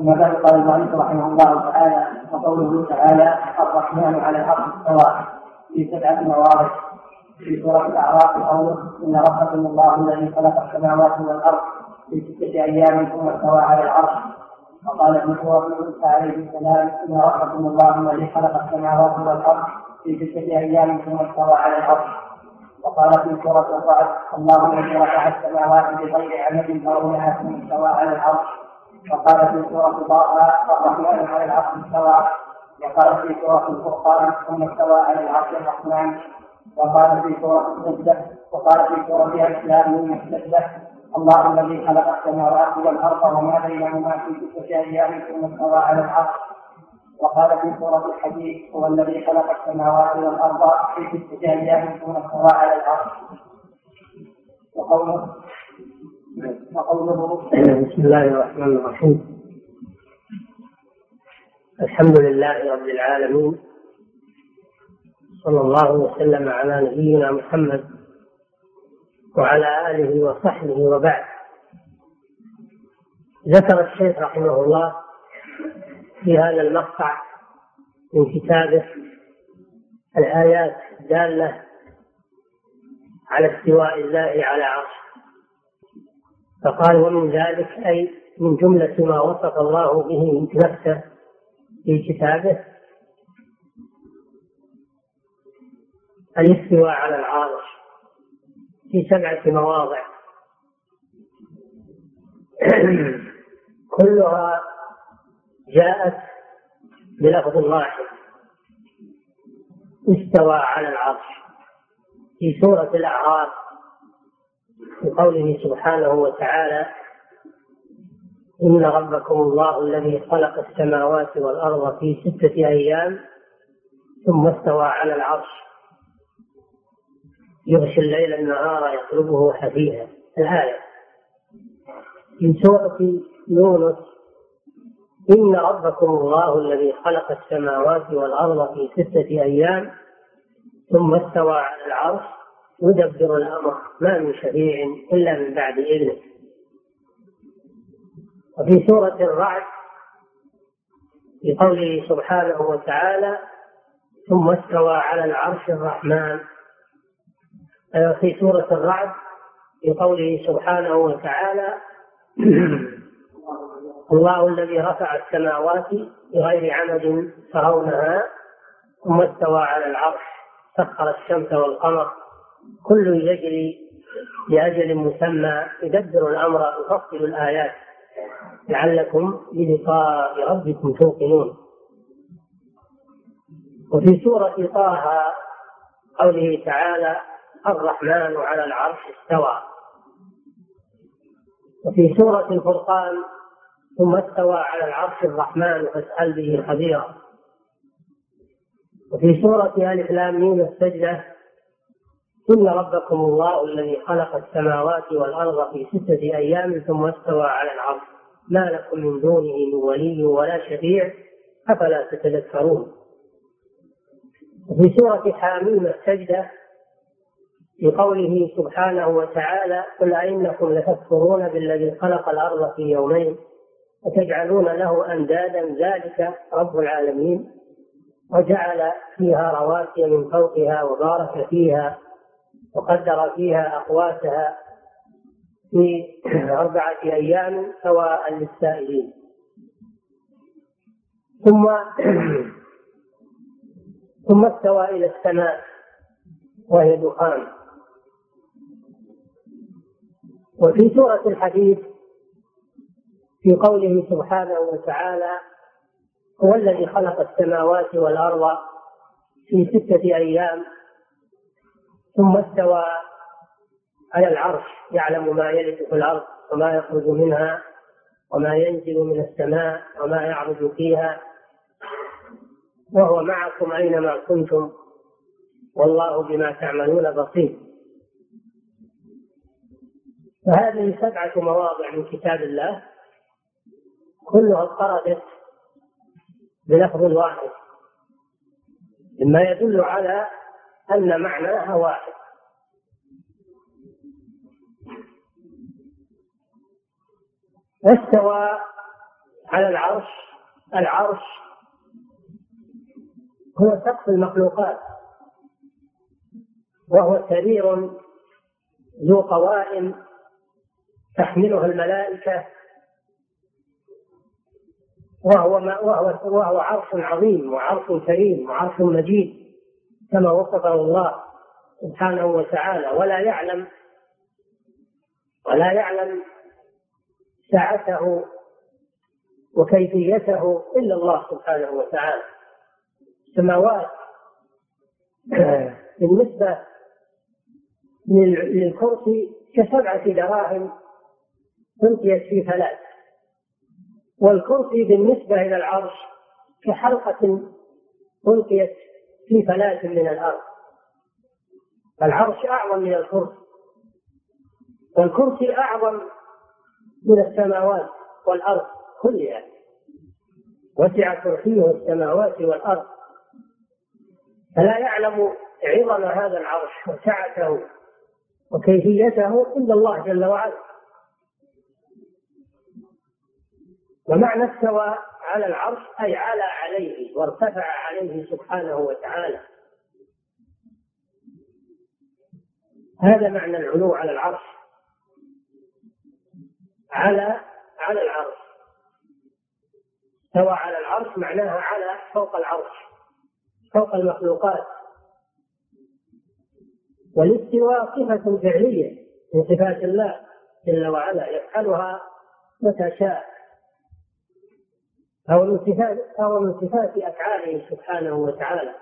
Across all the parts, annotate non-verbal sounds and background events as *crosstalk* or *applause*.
أما بعد قال المؤلف رحمه الله تعالى وقوله تعالى الرحمن على العرش استوى في سبعة مواضع. في سورة الأعراف قوله إن ربكم الله الذي خلق السماوات والأرض في ستة أيام ثم استوى على العرش. وقال ابن موسى عليه السلام إن ربكم الله الذي خلق السماوات والأرض في ستة أيام ثم استوى على العرش. وقال في سورة الرعد الله الذي رفع السماوات بغير عمد ترونها ثم استوى على العرش. وقال في سورة طه الرحمن على العرش استوى وقال في سورة الفرقان ثم استوى على العرش الرحمن. وقال في سورة السجدة وقال في سورة الإسلام السجدة. الله الذي خلق السماوات والأرض وما بينهما في ستة أيام ثم استوى على العرش. وقال في سورة الحديث هو الذي خلق السماوات والأرض في ستة أيام ثم استوى على العرش. وقوله وقوله بسم الله الرحمن الرحيم. الحمد لله رب العالمين. صلى الله وسلم على نبينا محمد وعلى آله وصحبه وبعد. ذكر الشيخ رحمه الله في هذا المقطع من كتابه الآيات الدالة على استواء الله على عرشه. فقال ومن ذلك أي من جملة ما وصف الله به نفسه في كتابه الاستواء على العرش في سبعة مواضع. *clears throat* كلها جاءت بلفظ واحد استوى على العرش في سورة الأعراف. بقوله سبحانه وتعالى إن ربكم الله الذي خلق السماوات والأرض في ستة أيام ثم استوى على العرش. يغشي الليل النهار يطلبه حثيثا. الآية من سورة يونس إن ربكم الله الذي خلق السماوات والأرض في ستة أيام ثم استوى على العرش. يدبر الأمر ما من شفيع إلا من بعد إذنه. وفي سورة الرعد في قوله سبحانه وتعالى ثم استوى على العرش الرحمن في سورة الرعد في قوله سبحانه وتعالى الله الذي رفع السماوات بغير عمد ترونها ثم استوى على العرش سخر الشمس والقمر كل يجري لأجل مسمى يدبر الأمر يفصل الآيات. لعلكم بلقاء ربكم توقنون. وفي سورة طه قوله تعالى الرحمن على العرش استوى. وفي سورة الفرقان ثم استوى على العرش الرحمن فاسأل به خبيرا وفي سورة آل لام ميم السجدة إن ربكم الله الذي خلق السماوات والأرض في ستة أيام ثم استوى على العرش. ما لكم من دونه من ولي ولا شفيع. أفلا تتذكرون؟ وفي سورة حاميم السجدة في قوله سبحانه وتعالى قل أئنكم لتكفرون بالذي خلق الأرض في يومين وتجعلون له أندادا. ذلك رب العالمين. وجعل فيها رواسي من فوقها وبارك فيها. وقدر فيها أقواتها في أربعة أيام سواء للسائلين. ثم *clears throat* ثم استوى إلى السماء وهي دخان. وفي سورة الحديث في قوله سبحانه وتعالى هو الذي خلق السماوات والأرض في ستة أيام ثم استوى على العرش يعلم ما يلد في الأرض وما يخرج منها وما ينزل من السماء وما يعرج فيها. وهو معكم أينما كنتم والله بما تعملون بصير. فهذه سبعة مواضع من كتاب الله كلها اضطردت بلفظ واحد مما يدل على أن معناها واحد. استوى على العرش. العرش هو سقف المخلوقات. وهو سرير ذو قوائم تحمله الملائكة. وهو ما وهو وهو عرش عظيم وعرش كريم وعرش مجيد. كما وصفه الله سبحانه وتعالى ولا يعلم ولا يعلم سعته وكيفيته إلا الله سبحانه وتعالى. السماوات *clears throat* بالنسبة للكرسي كسبعة دراهم ألقيت في ثلاث. والكرسي بالنسبة إلى العرش كحلقة ألقيت في فلاة من الأرض. العرش أعظم من الكرسي. والكرسي أعظم من السماوات والأرض كلها. وسع كرسيه السماوات والأرض. فلا يعلم عظم هذا العرش وسعته وكيفيته إلا الله جل وعلا. ومعنى استوى على العرش أي على عليه وارتفع عليه سبحانه وتعالى. هذا معنى العلو على العرش. على على العرش. استوى على العرش معناها على فوق العرش فوق المخلوقات. والاستواء صفة فعلية من صفات الله جل وعلا يفعلها متى شاء. أو من صفات أو من صفات أفعاله سبحانه وتعالى.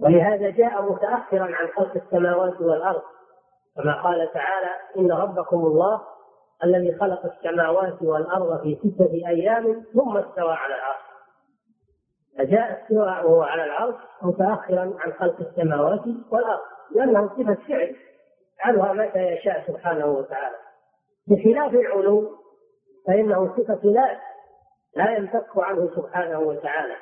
ولهذا جاء متأخرا عن خلق السماوات والأرض. كما قال تعالى إن ربكم الله الذي خلق السماوات والأرض في ستة أيام ثم استوى على العرش. فجاء استواءه على العرش متأخرا عن خلق السماوات والأرض لأنه صفة فعل. يفعلها متى يشاء سبحانه وتعالى. بخلاف العلو فإنه صفة لا لا ينفك عنه سبحانه وتعالى.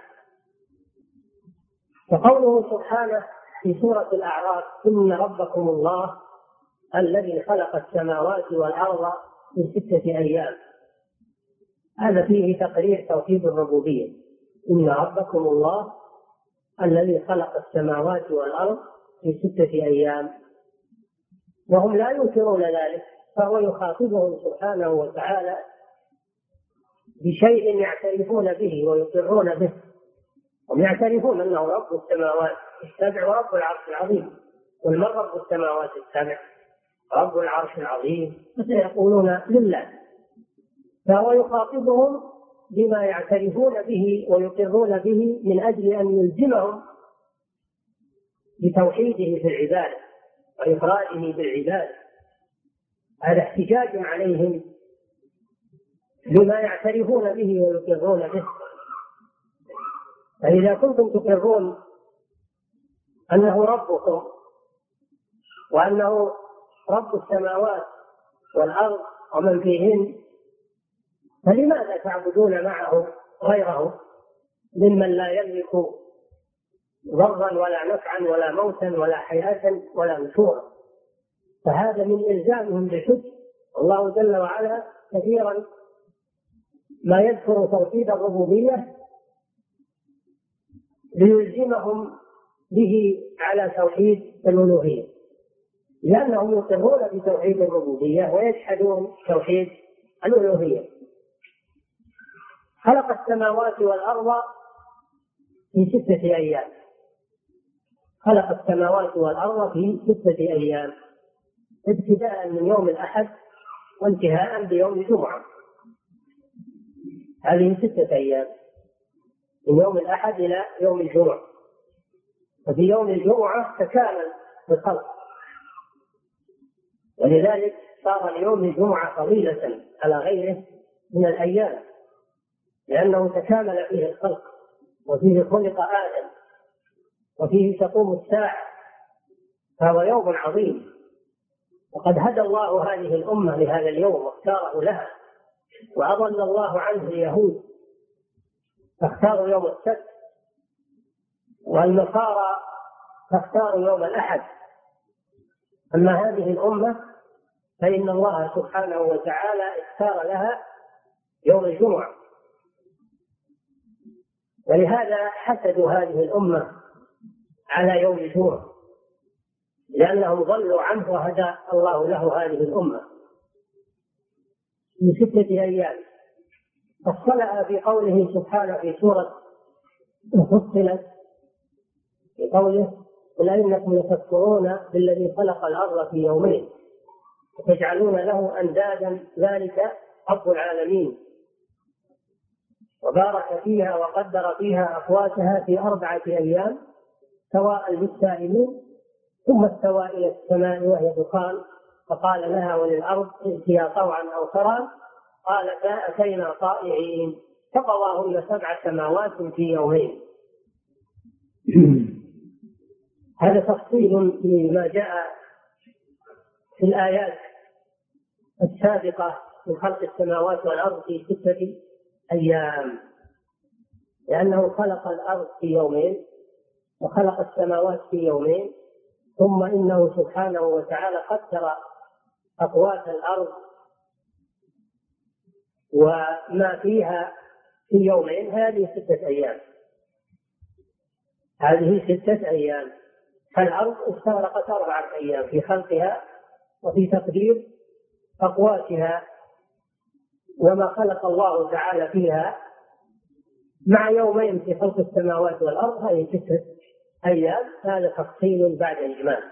وقوله سبحانه في سورة الأعراف إن ربكم الله الذي خلق السماوات والأرض في ستة أيام. هذا فيه تقرير توحيد الربوبية. إن ربكم الله الذي خلق السماوات والأرض في ستة أيام. وهم لا ينكرون ذلك فهو يخاطبهم سبحانه وتعالى بشيء يعترفون به ويقرون به. هم يعترفون أنه رب السماوات السبع ورب العرش العظيم. قل من رب السماوات السبع؟ رب العرش العظيم. فسيقولون لله. فهو يخاطبهم بما يعترفون به ويقرون به من أجل أن يلزمهم بتوحيده في العبادة وافراده بالعباده هذا احتجاج عليهم بما يعترفون به ويقرون به. فإذا كنتم تقرون أنه ربكم وأنه رب السماوات والأرض ومن فيهن فلماذا تعبدون معه غيره ممن لا يملك ضرا ولا نفعا ولا موتا ولا حياة ولا نشورا؟ فهذا من إلزامهم بالحج الله جل وعلا كثيرا ما يذكر توحيد الربوبية ليلزمهم به على توحيد الألوهية. لأنهم يقرون بتوحيد الربوبية ويجحدون توحيد الألوهية. خلق السماوات والأرض في ستة أيام. خلق السماوات والأرض في ستة أيام. ابتداء من يوم الأحد وانتهاء بيوم الجمعة. هذه ستة أيام من يوم الأحد إلى يوم الجمعة. وفي يوم الجمعة تكامل الخلق. ولذلك صار ليوم الجمعة فضيلة على غيره من الأيام لأنه تكامل فيه الخلق وفيه خلق آدم وفيه تقوم الساعة. فهو يوم عظيم. وقد هدى الله هذه الأمة لهذا اليوم واختاره لها. وأضل الله عنه اليهود. فاختاروا يوم السبت. والنصارى فاختاروا يوم الأحد. أما هذه الأمة فإن الله سبحانه وتعالى اختار لها يوم الجمعة. ولهذا حسدوا هذه الأمة على يوم الجمعة لأنهم ضلوا عنه وهدى الله له هذه الأمة. في ستة أيام فصلها في قوله سبحانه في سورة فصلت في قوله قل أئنكم لتكفرون بالذي خلق الأرض في يومين وتجعلون له أندادا ذلك رب العالمين. وبارك فيها وقدر فيها أقواتها في أربعة أيام سواء للسائلين ثم استوى إلى السماء وهي دخان فقال لها وللأرض ائتيا طوعا أو كرها قالتا أتينا طائعين. فقضاهن سبع سماوات في يومين. *clears throat* هذا تفصيل لما جاء في الآيات السابقة من خلق السماوات والأرض في ستة أيام. لأنه خلق الأرض في يومين وخلق السماوات في يومين ثم إنه سبحانه وتعالى قدر أقوات الأرض وما فيها في يومين هذه ستة أيام. هذه ستة أيام. فالأرض استغرقت أربعة أيام في خلقها وفي تقدير أقواتها وما خلق الله تعالى فيها مع يومين في خلق السماوات والأرض. هذه ستة أيام. هذا تفصيل بعد إجمال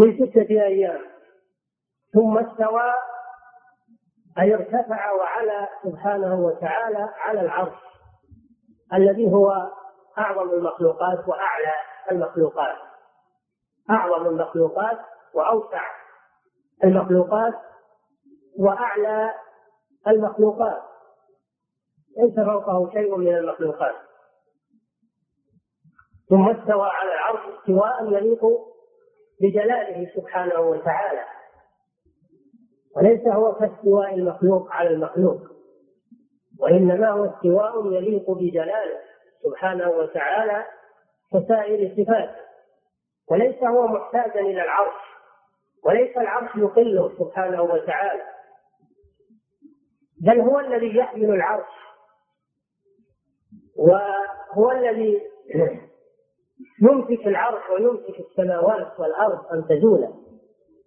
في ستة أيام. ثم استوى أي ارتفع وعلى سبحانه وتعالى على العرش الذي هو أعظم المخلوقات وأعلى المخلوقات. أعظم المخلوقات وأوسع المخلوقات وأعلى المخلوقات. ليس فوقه شيء من المخلوقات. ثم استوى على العرش استواء يليق بجلاله سبحانه وتعالى. وليس هو كاستواء المخلوق على المخلوق وإنما هو استواء يليق بجلاله سبحانه وتعالى كسائر الصفات. وليس هو محتاجا إلى العرش وليس العرش يقله سبحانه وتعالى. بل هو الذي يحمل العرش وهو الذي *clears throat* يمسك العرش ويمسك السماوات والأرض أن تزولا.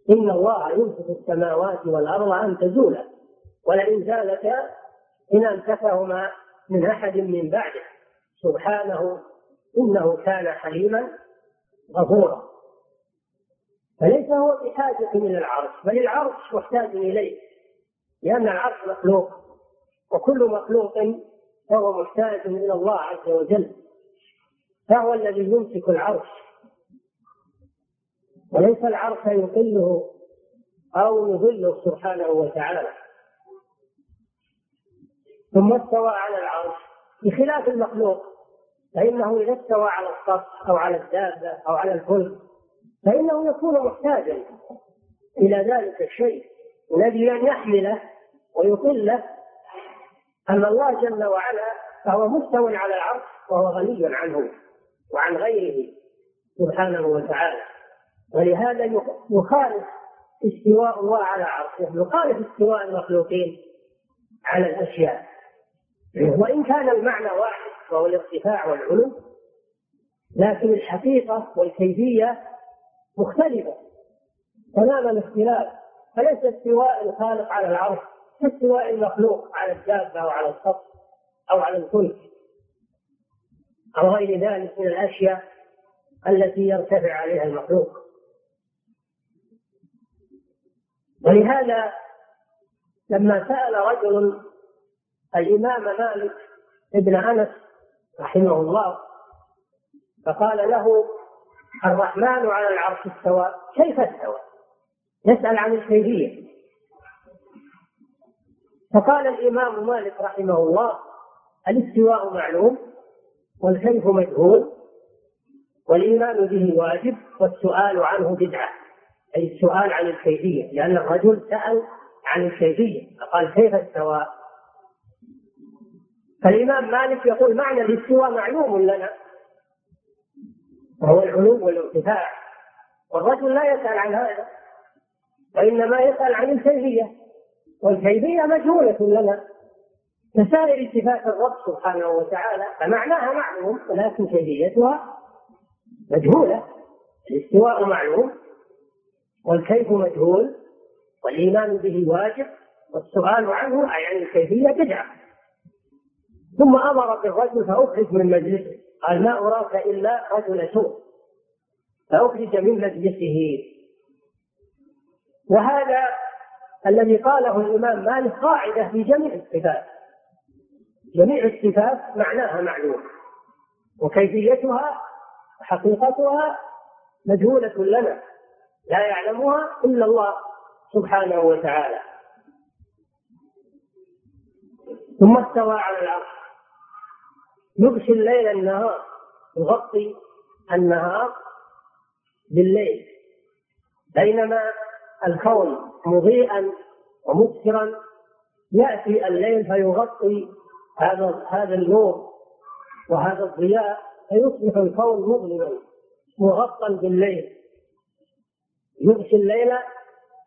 إن الله يمسك السماوات والأرض أن تزولا. ولئن زالتا إن أمسكهما من أحد من بعده. سبحانه إنه كان حليما غفورا. فليس هو بحاجة إلى العرش بل العرش محتاج إليه. لأن العرش مخلوق وكل مخلوق فهو محتاج إلى الله عز وجل. فهو الذي يمسك العرش. وليس العرش يقله أو يذله سبحانه وتعالى. ثم استوى على العرش بخلاف المخلوق فإنه إذا استوى على السطح أو على الدابة أو على الفلك فإنه يكون محتاجا إلى ذلك الشيء الذي أن يحمله ويطله. أما الله جل وعلا فهو مستو على العرش وهو غني عنه. وعن غيره سبحانه وتعالى. ولهذا يخالف استواء الله على عرشه يخالف استواء المخلوقين على الأشياء. وإن كان المعنى واحد وهو الارتفاع والعلو لكن الحقيقة والكيفية مختلفة تمام الاختلاف فليس استواء الخالق على العرش كاستواء المخلوق على الدابة أو على السطح أو على الفلك. أو غير ذلك من الأشياء التي يرتفع عليها المخلوق ولهذا لما سأل رجل الإمام مالك ابن أنس رحمه الله فقال له الرحمن على العرش استوى كيف استوى؟ يسأل عن الكيفية فقال الإمام مالك رحمه الله الاستواء معلوم والكيف مجهول والإيمان به واجب والسؤال عنه بدعة أي السؤال عن الكيفية لأن الرجل سأل عن الكيفية فقال كيف استوى؟ فالإمام مالك يقول معنى الاستواء معلوم لنا؟ وهو العلو والارتفاع. والرجل لا يسأل عن هذا وإنما يسأل عن الكيفية. والكيفية مجهولة لنا. كسائر صفات الرب سبحانه وتعالى فمعناها معلوم ولكن كيفيتها؟ مجهولة. الاستواء معلوم والكيف مجهول والإيمان به واجب والسؤال عنه يعني الكيفية بدعة. ثم أمر بالرجل فأخرج من مجلسه. قال ما أراك إلا رجل سوء. فأخرج من مجلسه. وهذا الذي قاله الإمام مالك قاعدة في جميع الصفات. جميع الصفات معناها معلوم. وكيفيتها حقيقتها مجهولة لنا لا يعلمها إلا الله سبحانه وتعالى. ثم استوى على العرش. يغشي الليل النهار يغطي النهار بالليل. بينما الكون مضيئا ومبصرا يأتي الليل فيغطي هذا هذا النور وهذا الضياء فيصبح الكون مظلما مغطى بالليل. يغشي الليل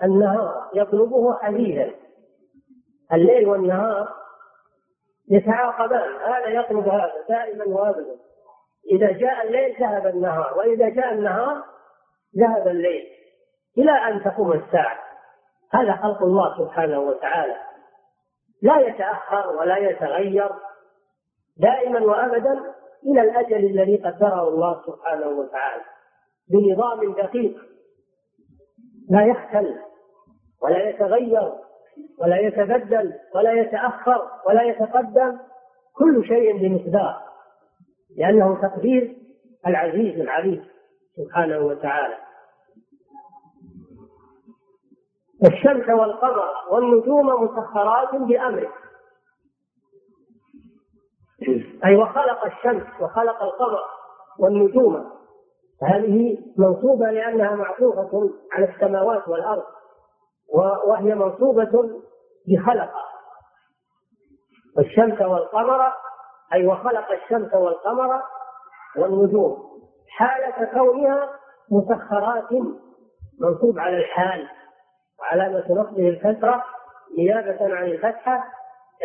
النهار يطلبه حديثا الليل والنهار يتعاقبان هذا يطلب هذا دائما وابدا. إذا جاء الليل ذهب النهار وإذا جاء النهار ذهب الليل. إلى أن تقوم الساعة. هذا خلق الله سبحانه وتعالى. لا يتأخر ولا يتغير دائما وأبدا إلى الأجل الذي قدره الله سبحانه وتعالى بنظام دقيق. لا يختل ولا يتغير ولا يتبدل ولا يتأخر ولا يتقدم كل شيء بمقدار لأنه تقدير العزيز العليم سبحانه وتعالى. الشمس والقمر والنجوم مسخرات بأمره. أي وخلق الشمس وخلق القمر والنجوم. هذه منصوبة لأنها معطوفة على السماوات والأرض وهي منصوبة بخلق. الشمس والقمر أي وخلق الشمس والقمر والنجوم. حالة كونها مسخرات منصوب على الحال. وعلامة نصبه الكسرة نيابة عن الفتحة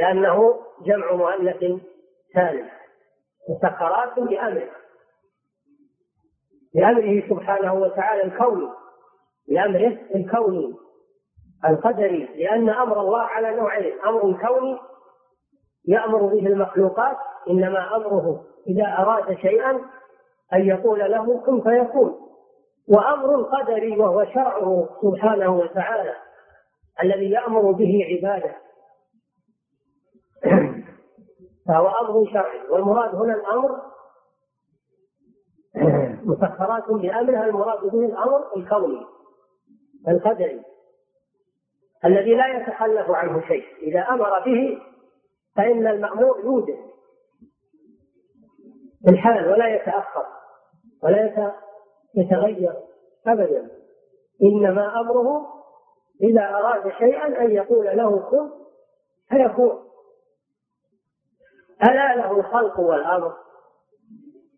لأنه جمع مؤنث سالم مسخرات بأمره. بأمره سبحانه وتعالى الكوني. بأمره الكوني. القدري. لأن أمر الله على نوعين. أمر كوني يأمر به المخلوقات إنما أمره إذا أراد شيئا أن يقول له كن فيكون. وأمر قدري وهو شرعه سبحانه وتعالى الذي يأمر به عباده. *clears throat* فهو أمر شرعي والمراد هنا الأمر *clears throat* مسخرات بأمرها المراد به الأمر الكوني القدري الذي لا يتخلف عنه شيء. إذا أمر به فإن المأمور يوجد في الحال ولا يتأخر ولا يتغير أبدا. إنما أمره إذا أراد شيئا أن يقول له كن فيكون. ألا له الخلق والأمر؟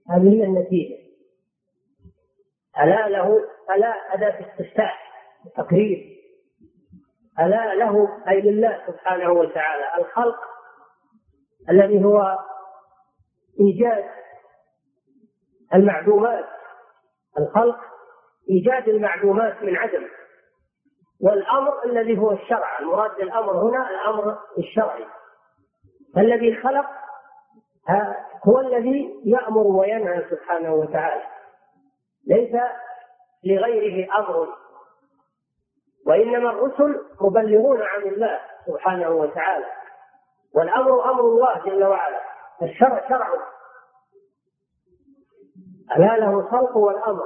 هذه هي النتيجة. ألا له ألا أداة استفتاح تقرير ألا له أي لله سبحانه وتعالى الخلق الذي هو إيجاد المعدومات الخلق إيجاد المعدومات من عدم والأمر الذي هو الشرع المراد بالأمر هنا الأمر الشرعي. الذي خلق هو الذي يأمر وينهى سبحانه وتعالى ليس لغيره أمر. وإنما الرسل مبلغون عن الله سبحانه وتعالى والأمر أمر الله جل وعلا الشرع شرعه ألا له الخلق والأمر.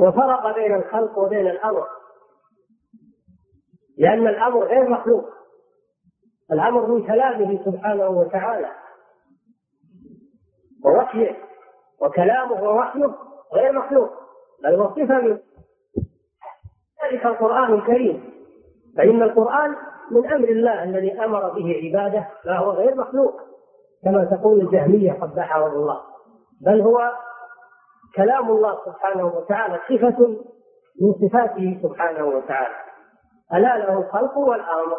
وفرق بين الخلق وبين الأمر. لأن الأمر غير مخلوق. الأمر من كلامه سبحانه وتعالى. ووحيه. وكلامه ووحيه غير مخلوق. بل هو صفة من ذلك القرآن الكريم. فإن القرآن من أمر الله الذي أمر به عباده فهو غير مخلوق. كما تقول الجهمية قبحهم الله. بل هو كلام الله سبحانه وتعالى صفة من صفاته سبحانه وتعالى. ألا له الخلق والأمر.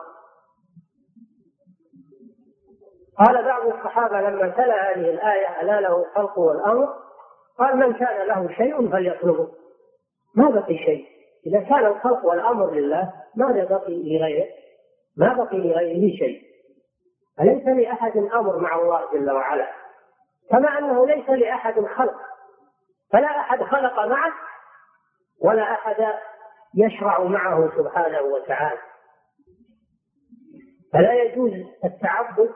قال بعض الصحابة لما تلا هذه الآية ألا له الخلق والأمر قال من كان له شيء فليطلبه. ما بقي شيء. إذا كان الخلق والأمر لله ماذا بقي لغيره ما بقي لغيره شيء. أليس لأحد أمر مع الله جل وعلا؟ كما أنه ليس لأحد خلق. فلا أحد خلق معه ولا أحد يشرع معه سبحانه وتعالى. فلا يجوز التعبد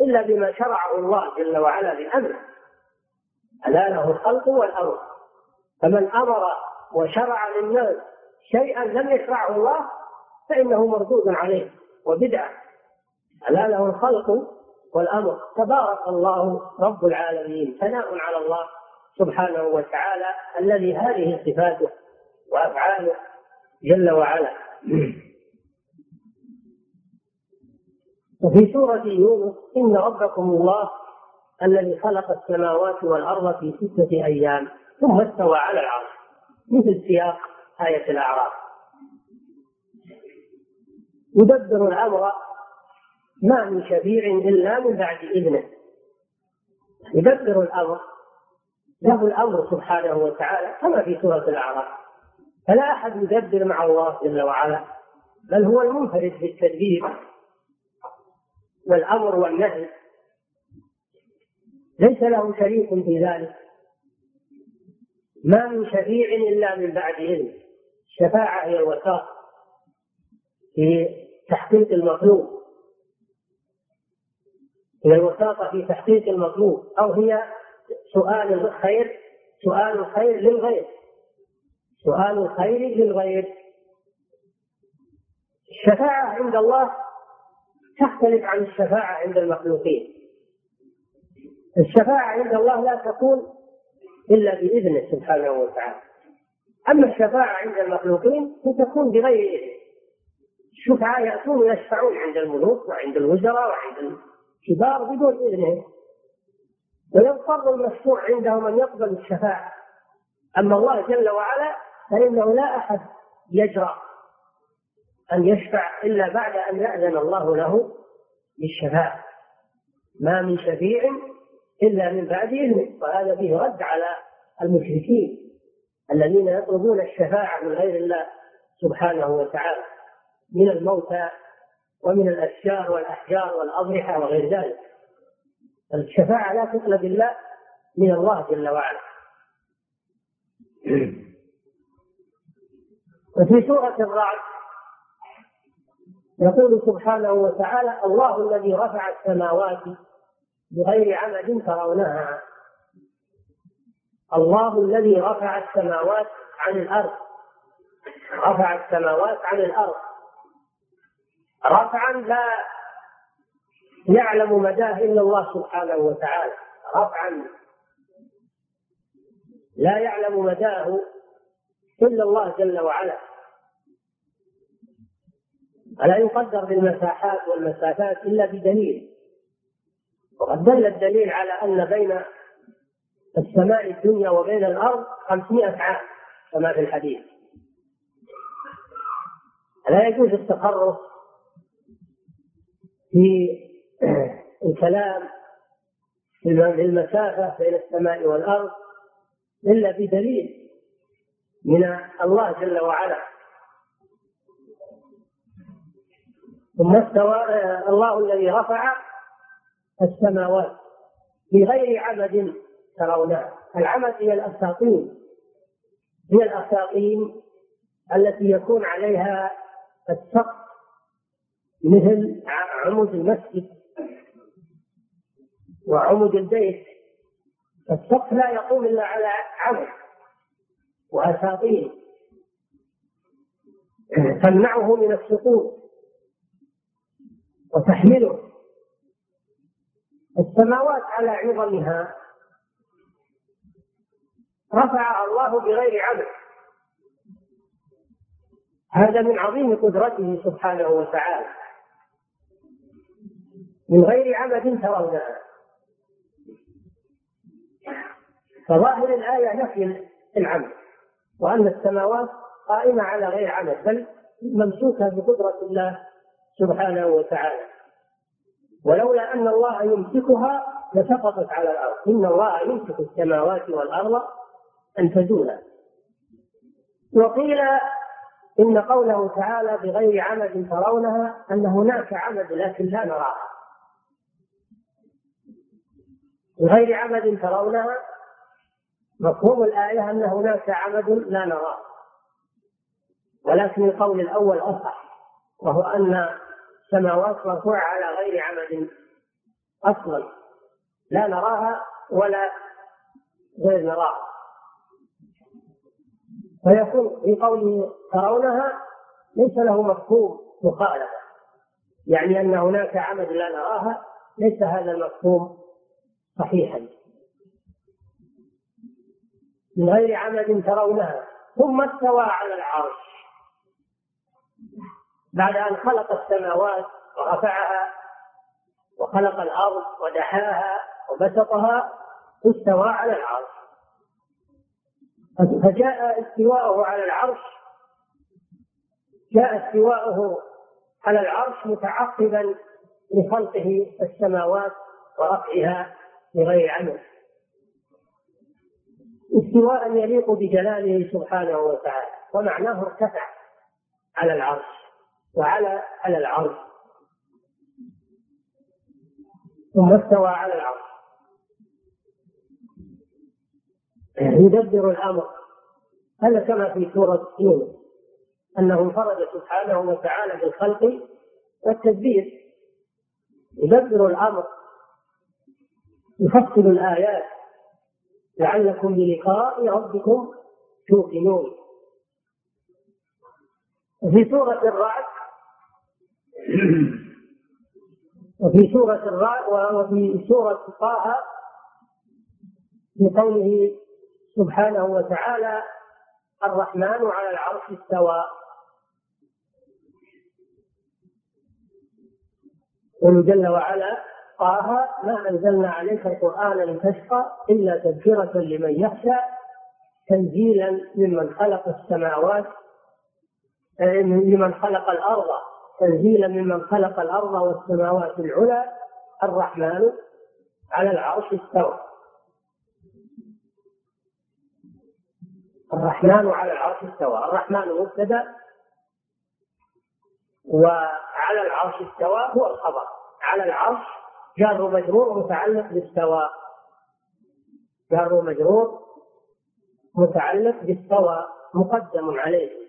إلا بما شرعه الله جل وعلا بأمره. ألا له الخلق والأمر. فمن أمر وشرع للناس شيئا لم يشرعه الله فإنه مردود عليه وبدعة. ألا له الخلق والأمر. تبارك الله رب العالمين. ثناء على الله. سبحانه وتعالى الذي هذه صفاته وأفعاله جل وعلا. وفي سورة يونس إن ربكم الله الذي خلق السماوات والأرض في ستة أيام ثم استوى على العرش. مثل سياق آية الأعراف. يدبر الأمر ما من شفيع إلا من بعد إذنه. يدبر الأمر له الأمر سبحانه وتعالى كما في سورة الأعراف. فلا أحد يدبر مع الله جل وعلا بل هو المنفرد بالتدبير والأمر والنهي. ليس له شريك في ذلك. ما من شفيع إلا من بعد إذن الشفاعة هي الوساط في تحقيق المطلوب. هي الوساطة في تحقيق المطلوب أو هي سؤال الخير سؤال الخير للغير. سؤال الخير للغير. الشفاعة عند الله تختلف عن الشفاعة عند المخلوقين. الشفاعة عند الله لا تكون إلا بإذنه سبحانه وتعالى. أما الشفاعة عند المخلوقين فتكون بغير إذن. الشفعاء يأتون يشفعون عند الملوك وعند الوزراء وعند الكبار بدون إذنهم ويضطر المشفوع عندهم أن يقبل الشفاعة. أما الله جل وعلا فإنه لا أحد يجرأ أن يشفع إلا بعد أن يأذن الله له بالشفاعة ما من شفيع إلا من بعد إذنه. وهذا فيه رد على المشركين الذين يطلبون الشفاعة من غير الله سبحانه وتعالى. من الموتى ومن الأشجار والأحجار والأضرحة وغير ذلك. الشفاعة لا تطلب إلا من الله جل وعلا. وفي سورة الرعد يقول سبحانه وتعالى الله الذي رفع السماوات بغير عمد ترونها الله الذي رفع السماوات عن الأرض. رفع السماوات عن الأرض. رفعا لا يعلم مداه إلا الله سبحانه وتعالى. رفعا. لا يعلم مداه إلا الله جل وعلا. ألا يقدر بالمساحات والمسافات إلا بدليل. وقد دل الدليل على أن بين السماء الدنيا وبين الأرض خمسمائة عام كما في الحديث. لا يجوز التخرص في *clears throat* الكلام في المسافة بين السماء والأرض إلا بدليل من الله جل وعلا. ثم استوى الله الذي رفع السماوات بغير عمد ترونها. العمد هي الأساطين هي الأساطين التي يكون عليها السقف مثل عمود المسجد. وعمود البيت. السقف لا يقوم إلا على عمد وأساطين تمنعه من السقوط وتحمله. السماوات على عظمها. رفع الله بغير عمل هذا من عظيم قدرته سبحانه وتعالى. من غير عمد ترونها. فظاهر الآية نفي العمل وأن السماوات قائمة على غير عمل بل ممسوكة بقدرة الله سبحانه وتعالى. ولولا أن الله يمسكها لسقطت على الأرض. إن الله يمسك السماوات والأرض أن تزولا وقيل إن قوله تعالى بغير عمد ترونها أن هناك عمد لكن لا نراها. بغير عمد ترونها مفهوم الآية أن هناك عمد لا نراه. ولكن القول الأول أصح وهو أن السماوات مرفوعة على غير عمد أصلا. لا نراها ولا غير نراها. فيكون في قوله ترونها ليس له مفهوم مخالفة. يعني أن هناك عمد لا نراها ليس هذا المفهوم صحيحا. من غير عمد ترونها ثم استوى على العرش. بعد أن خلق السماوات ورفعها وخلق الأرض ودحاها وبسطها استوى على العرش. فجاء استواءه على العرش جاء استواءه على العرش متعقبا لخلقه السماوات ورفعها بغير عمل. استواء يليق بجلاله سبحانه وتعالى ومعناه ارتفع على العرش وعلى على العرش. ثم استوى على العرش. يدبر الأمر. هذا كما في سورة يونس. أنه انفرد سبحانه وتعالى بالخلق والتدبير. يدبر الأمر. يفصل الآيات. لعلكم بلقاء ربكم توقنون. وفي سورة الرعد وفي سورة الرعد وفي سورة طه في قوله سبحانه وتعالى الرحمن على العرش استوى. قل جل وعلا طه ما أنزلنا عليك القران لتشقى إلا تذكرة لمن يخشى تنزيلا ممن خلق السماوات لمن خلق الأرض تنزيلا ممن خلق الأرض والسماوات العلى الرحمن على العرش استوى. الرحمن على العرش استوى. الرحمن مبتدأ وعلى العرش استوى هو الخبر. على العرش جار مجرور متعلق باستوى جار مجرور متعلق باستوى مقدم عليه.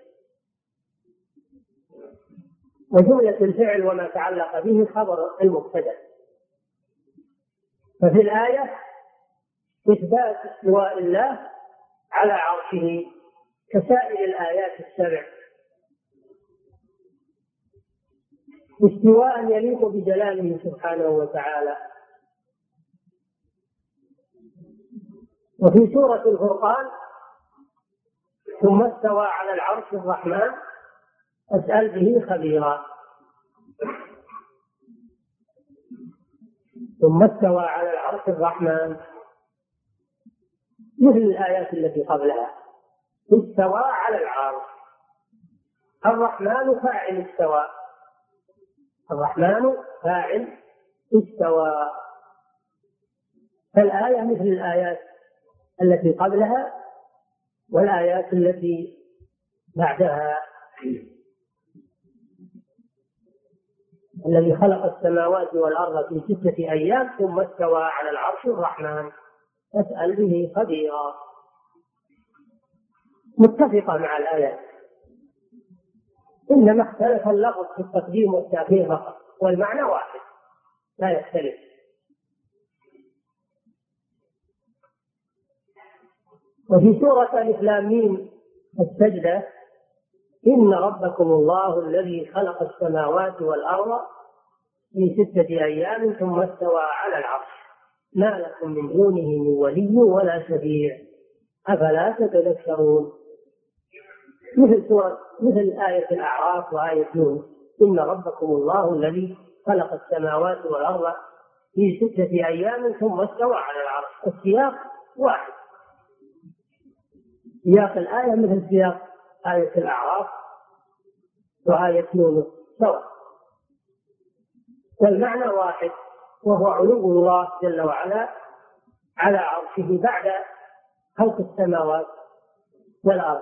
وجملة الفعل وما تعلق به خبر المبتدأ. ففي الآية إثبات استواء الله على عرشه كسائر الآيات السبع. استواء يليق بجلاله سبحانه وتعالى. وفي سورة الفرقان ثم استوى على العرش الرحمن أسأل به خبيرا. ثم استوى على العرش الرحمن. مثل الآيات التي قبلها. استوى على العرش. الرحمن فاعل استوى. الرحمن فاعل استوى. فالآية مثل الآيات التي قبلها والآيات التي بعدها. الذي خلق السماوات والأرض في ستة أيام ثم استوى على العرش الرحمن. فاسأل به خبيرا. متفقة مع الآيات إنما اختلف اللفظ في التقديم والتأخير فقط والمعنى واحد لا يختلف. وفي سورة الإسلام السجدة إن ربكم الله الذي خلق السماوات والأرض في ستة أيام ثم استوى على العرش. ما لكم من دونه من ولي ولا شفيع. أفلا تتذكرون؟ مثل سورة مثل آية الأعراف وآية يونس إن ربكم الله الذي خلق السماوات والأرض في ستة أيام ثم استوى على العرش. السياق واحد. سياق الآية مثل سياق آية الأعراف وآية يونس سواء والمعنى واحد وهو علو الله جل وعلا على عرشه بعد خلق السماوات والأرض.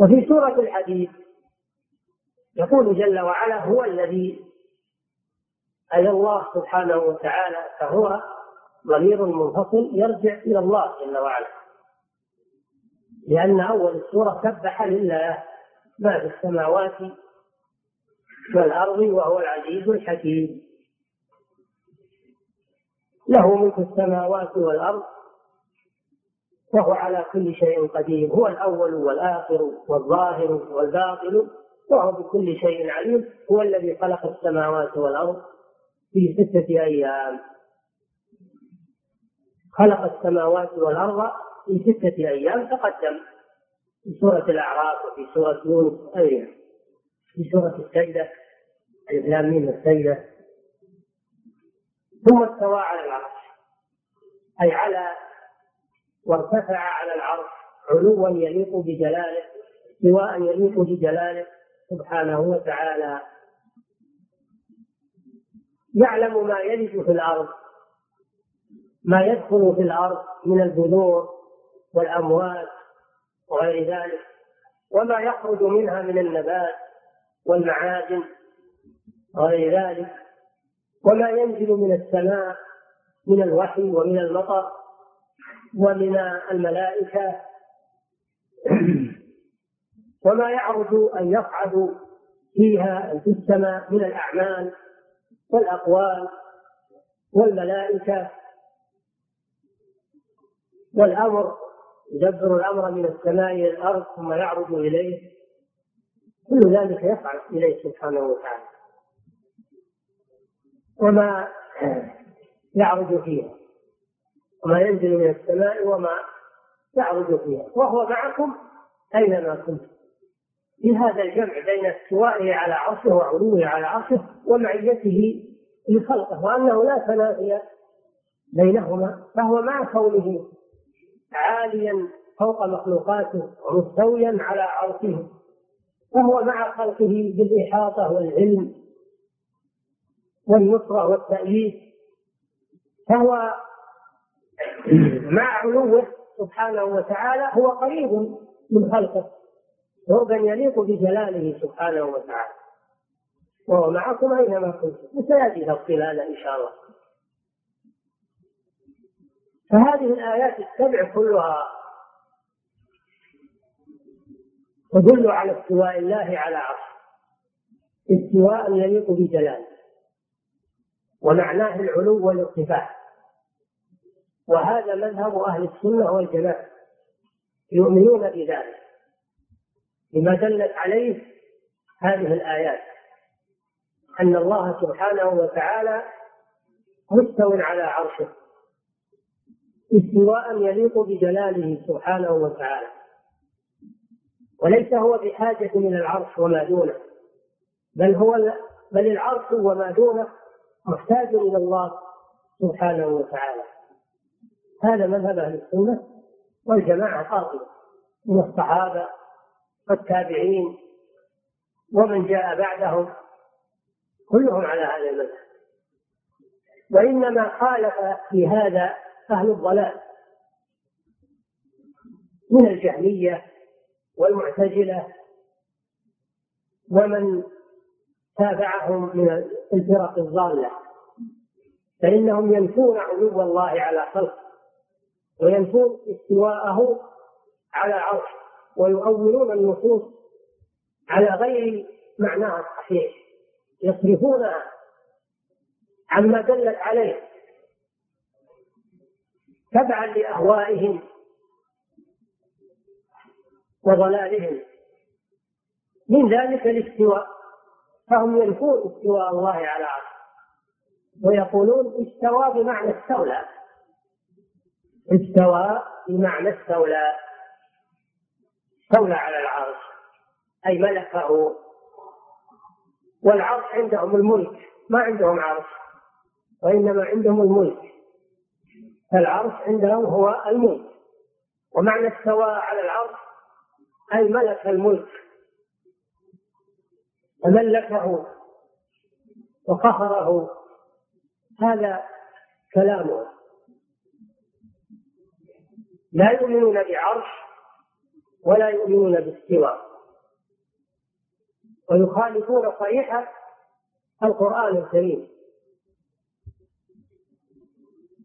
وفي سورة الحديد يقول جل وعلا هو الذي أي الله سبحانه وتعالى فهو ضمير منفصل يرجع إلى الله جل وعلا. لأن أول السورة سبح لله ما في السماوات والأرض وهو العزيز الحكيم. له ملك السماوات والأرض وهو على كل شيء قدير هو الأول والآخر والظاهر والباطن وهو بكل شيء عليم هو الذي خلق السماوات والأرض في ستة أيام. خلق السماوات والأرض في ستة أيام تقدم في سورة الأعراف وفي سورة يونس أيضا في سورة السجدة الإسلام من السجدة ثم استوى على العرش أي على وارتفع على العرش علوا يليق بجلاله سواء يليق بجلاله سبحانه وتعالى. يعلم ما يلج في الأرض ما يدخل في الأرض من البذور والأموات وغير ذلك وما يخرج منها من النبات والمعادن وغير ذلك وما ينزل من السماء من الوحي ومن المطر ومن الملائكة. *clears throat* وما يعرج أن يصعد فيها في السماء من الأعمال والأقوال والملائكة. والأمر يدبر الأمر من السماء إلى الأرض ثم يعرج إليه. كل ذلك يفعل إليه سبحانه وتعالى. وما *clears throat* يعرج فيها. وما ينزل من السماء وما يعرج فيها. وهو معكم أينما كنتم. في هذا الجمع بين استوائه على عرشه وعلوه على عرشه ومعيته لخلقه وأنه لا تنافي بينهما فهو مع كونه عاليا فوق مخلوقاته ومستويا على عرشه فهو مع خلقه بالإحاطة والعلم والنصرة والتأييد فهو مع علوه سبحانه وتعالى هو قريب من خلقه. قربا يليق بجلاله سبحانه وتعالى. وهو معكم أينما كنتم. وسيأتي تفصيل إن شاء الله. فهذه الآيات السبع كلها تدل على استواء الله على عرشه. استواء يليق بجلاله. ومعناه العلو والارتفاع. وهذا مذهب أهل السنة والجماعة يؤمنون بذلك لما دلت عليه هذه الآيات أن الله سبحانه وتعالى مستو على عرشه استواء يليق بجلاله سبحانه وتعالى وليس هو بحاجة إلى العرش وما دونه بل هو بل العرش وما دونه محتاج إلى الله سبحانه وتعالى. هذا مذهب أهل السنة والجماعة قاطبة من الصحابة والتابعين ومن جاء بعدهم كلهم على هذا المذهب. وإنما خالف في هذا أهل الضلال من الجهمية والمعتزلة ومن تابعهم من الفرق الضالة فإنهم ينفون علو الله على خلقه. وينفون استواءه على عرشه ويؤولون النصوص على غير معناها الصحيح يصرفونها عما دلت عليه تبعا لأهوائهم وضلالهم. من ذلك الاستواء فهم ينفون استواء الله على عرشه ويقولون استوى بمعنى استولى. استوى بمعنى استولى. استولى على العرش أي ملكه. والعرش عندهم الملك ما عندهم عرش وإنما عندهم الملك. فالعرش عندهم هو الملك. ومعنى استوى على العرش أي ملك الملك. وملكه وقهره. هذا كلامه. لا يؤمنون بعرش ولا يؤمنون باستواء ويخالفون صريح القرآن الكريم.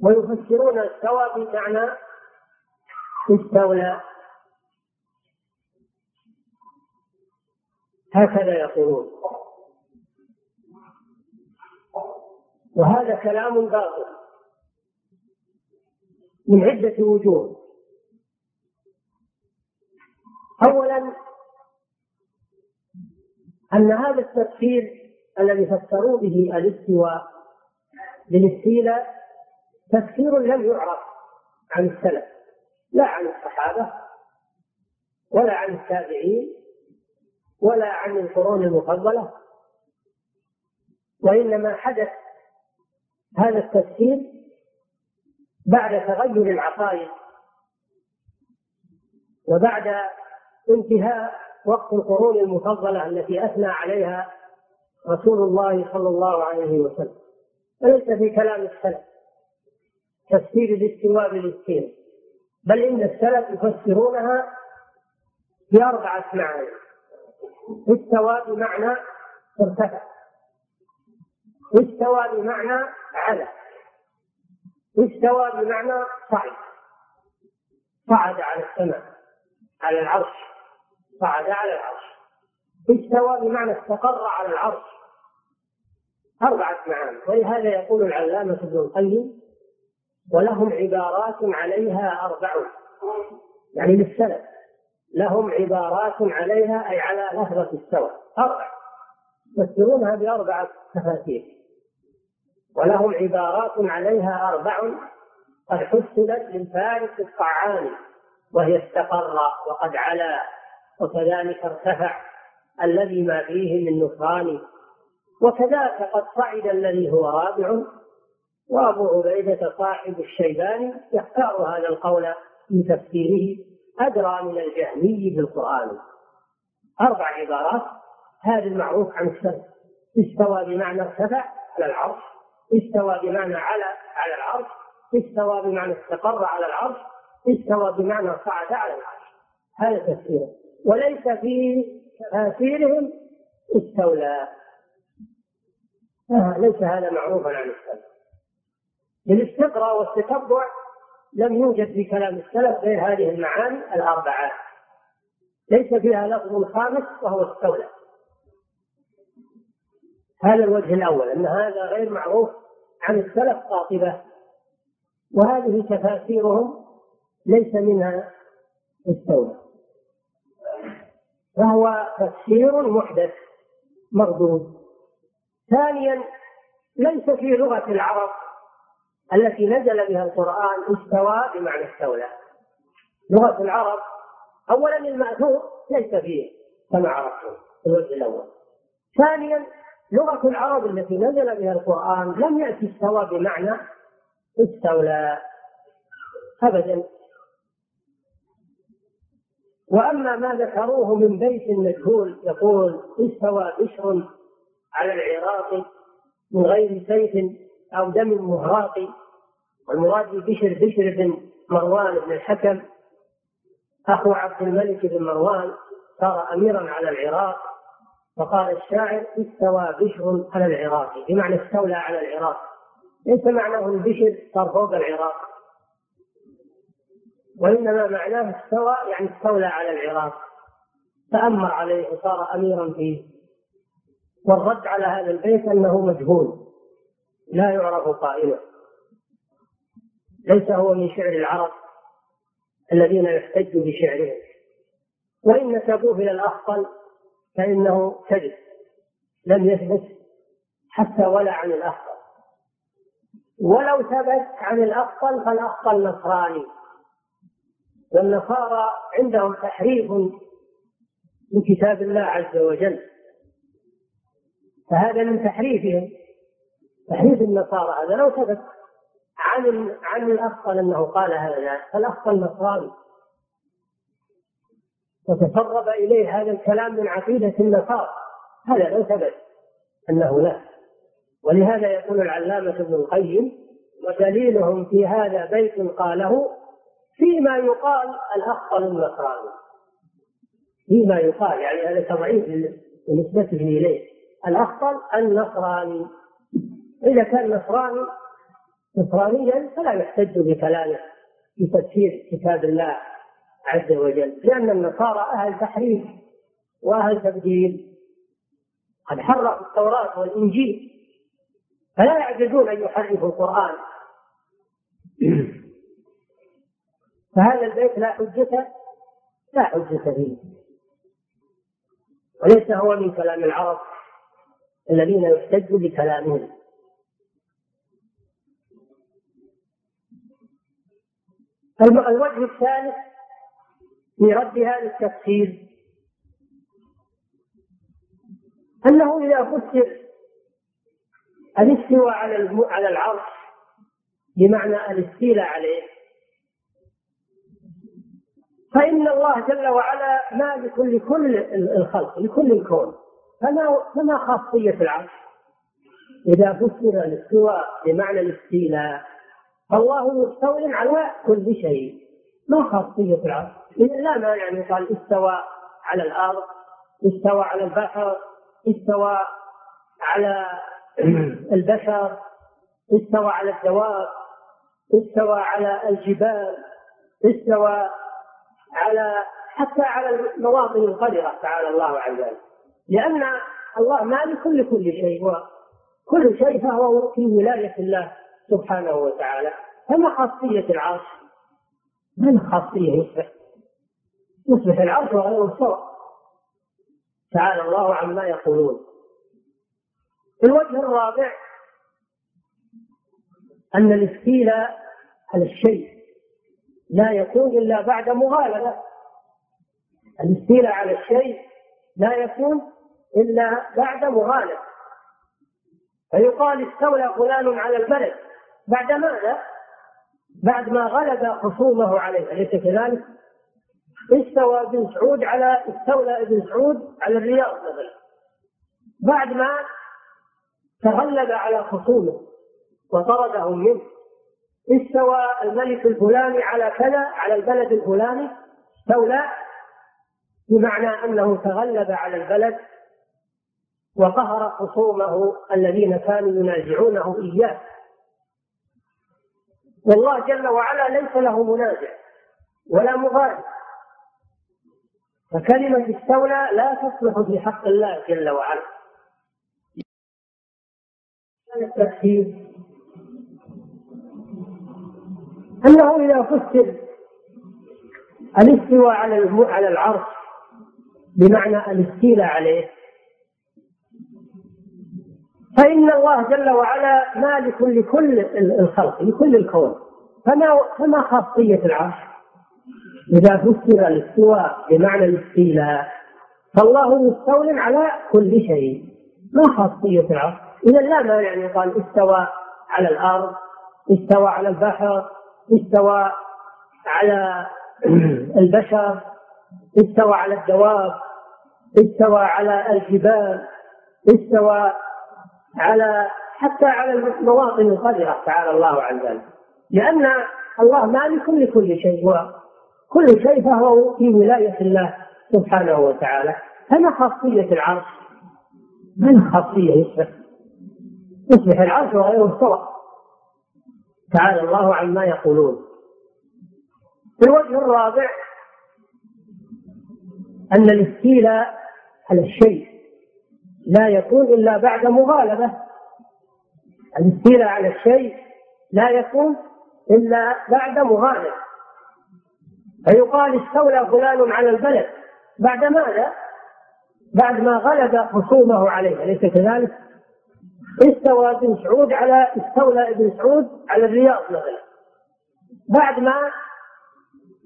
ويفسرون استوى بمعنى استولى. هكذا يقولون. وهذا كلام باطل من عدة وجوه. أولا أن هذا التفسير الذي فسروا به الاستواء بالاستيلاء تفسير لم يعرف عن السلف لا عن الصحابة ولا عن التابعين ولا عن القرون المفضلة وإنما حدث هذا التفسير بعد تغير العقائد وبعد انتهاء وقت القرون المفضلة التي أثنى عليها رسول الله صلى الله عليه وسلم. وليس في كلام السلف تفسير الاستواء بالاستيلاء بل إن السلف يفسرونها بأربعة معاني. استوى بمعنى ارتفع. استوى بمعنى على استوى بمعنى صعد. صعد على السماء على العرش. صعد على العرش. استوى بمعنى استقر على العرش. أربعة معاني. ولهذا يقول العلامة ابن القيم ولهم عبارات عليها أربع. يعني للسلف. لهم عبارات عليها أي على لفظة استوى. أربع. يفسرونها بأربعة تفاسير. ولهم عبارات عليها أربع. قد حسنت للفارس الطعام وهي استقر وقد علا. وكذلك ارتفع الذي ما فيه من نكران وكذاك قد صعد الذي هو رابع. وابو عبيده صاحب الشيباني يختار هذا القول في تفسيره. أدرى من الجهمي بالقرآن. أربع عبارات. هذا المعروف عن السلف استوى بمعنى ارتفع على العرش. استوى بمعنى على على العرش. استوى بمعنى استقر على العرش. استوى بمعنى صعد على العرش. هذا تفسيره. وليس في تفاسيرهم استولى آه ليس هذا معروفا عن السلف. للاستقراء والتتبع لم يوجد في كلام السلف غير هذه المعاني الأربعة. ليس فيها لفظ خامس وهو استولى هذا الوجه الأول أن هذا غير معروف عن السلف قاطبة. وهذه تفاسيرهم ليس منها استولى فهو تفسير محدث مردود ثانيا ليس في لغة العرب التي نزل بها القرآن استوى بمعنى استولى. لغة العرب أولا المأثور ليس فيه كما عرفتم في الوجه الأول. ثانيا لغة العرب التي نزل بها القرآن لم يأتي استوى بمعنى استولى. أبدا. وأما ما ذكروه من بيت مجهول يقول استوى بشر على العراق من غير سيف أو دم مهراق. والمراد ببشر بشر بن مروان بن الحكم. أخو عبد الملك بن مروان صار أميرا على العراق. فقال الشاعر استوى بشر على العراق بمعنى استولى على العراق. ليس معناه البشر صار فوق العراق. وإنما معناه استوى يعني استولى على العراق. تأمر عليه وصار أميرا فيه. والرد على هذا البيت أنه مجهول. لا يعرف قائله ليس هو من شعر العرب الذين يحتج بشعرهم. وإن نسبوه إلى الأفضل فإنه كذب. لم يثبت حتى ولا عن الأفضل. ولو ثبت عن الأفضل فالأفضل نصراني. والنصارى عندهم تحريف لكتاب الله عز وجل. فهذا من تحريفهم. تحريف النصارى. هذا لو ثبت عن عن الافضل أنه قال هذا فالافضل نصراني. وتسرب إليه هذا الكلام من عقيدة النصارى. هذا لو ثبت أنه لا. ولهذا يقول العلامة ابن القيم ودليلهم في هذا بيت قاله فيما يقال الأفضل النصراني فيما يقال يعني هذا تضعيف بنسبته إليه. الأفضل النصراني. إذا كان نصراني نصرانيا فلا يحتج بكلامه في تفسير كتاب الله عز وجل لأن النصارى أهل تحريف وأهل تبديل. قد حرفوا التوراة والإنجيل فلا يعجزون أن يحرفوا القرآن. فهذا البيت لا حجة لا حجة فيه. وليس هو من كلام العرب الذين يحتج بكلامهم. الوجه الثالث في رد هذا التفسير أنه إذا فسر الاستواء على على العرش بمعنى الاستيلاء عليه فإن الله جل وعلا مالك لكل الخلق لكل الكون. فما فما خاصية العرش؟ إذا فسر الاستواء بمعنى الاستيلاء فالله مستول على كل شيء. ما خاصية العرش؟ إذا لا مانع أن يقال استوى على الأرض استوى على البحر استوى على *clears throat* البشر استوى على الدواب استوى على الجبال استوى على حتى على المواطن القدرة تعالى الله عن ذلك. لأن الله مالك لكل شيء وكل شيء فهو في ولاية الله سبحانه وتعالى. فما خاصية العرش؟ ما خاصية يصبح يصبح العرش وغيره سواء تعالى الله عما يقولون. الوجه الرابع أن الاستيلاء على الشيء. لا يكون إلا بعد مغالبة. الاستيلاء على الشيء لا يكون إلا بعد مغالبة. فيقال استولى فلان على البلد. بعد ماذا؟ بعد ما غلب خصومه عليه أليس كذلك؟ استوى ابن سعود على استولى ابن سعود على الرياض مثلا. بعد ما تغلب على خصومه وطردهم منه. استوى الملك الفلاني على كذا على البلد الفلاني استولى بمعنى أنه تغلب على البلد وقهر خصومه الذين كانوا ينازعونه إياه. والله جل وعلا ليس له منازع ولا مغالب فكلمة استولى لا تصلح في حق الله جل وعلا. التفسير أنه إذا فسر. الاستواء على على العرش بمعنى الاستيلاء عليه. فإن الله جل وعلا مالك لكل الخلق لكل الكون. فما فما خاصية العرش؟ إذا فسر الاستواء بمعنى الاستيلاء فالله مستول على كل شيء. ما خاصية العرش؟ إذا لا مانع أن يقال استوى على الأرض استوى على البحر استوى على البشر استوى على الدواب استوى على الجبال استوى على حتى على المواطن القذرة تعالى الله عن ذلك لأن الله مالك لكل شيء وكل شيء فهو في ولاية الله سبحانه وتعالى. فما خاصية العرش؟ من خاصية؟ يصبح يصبح العرش وغيره سواء تعالى الله عما يقولون. الوجه الرابع أن الاستيلاء على الشيء لا يكون إلا بعد مغالبة. الاستيلاء على الشيء لا يكون إلا بعد مغالبة. فيقال استولى فلان على البلد. بعد ماذا؟ بعد ما غلب خصومه عليه أليس كذلك؟ استوى ابن سعود على استولى ابن سعود على الرياض مثلا. بعد ما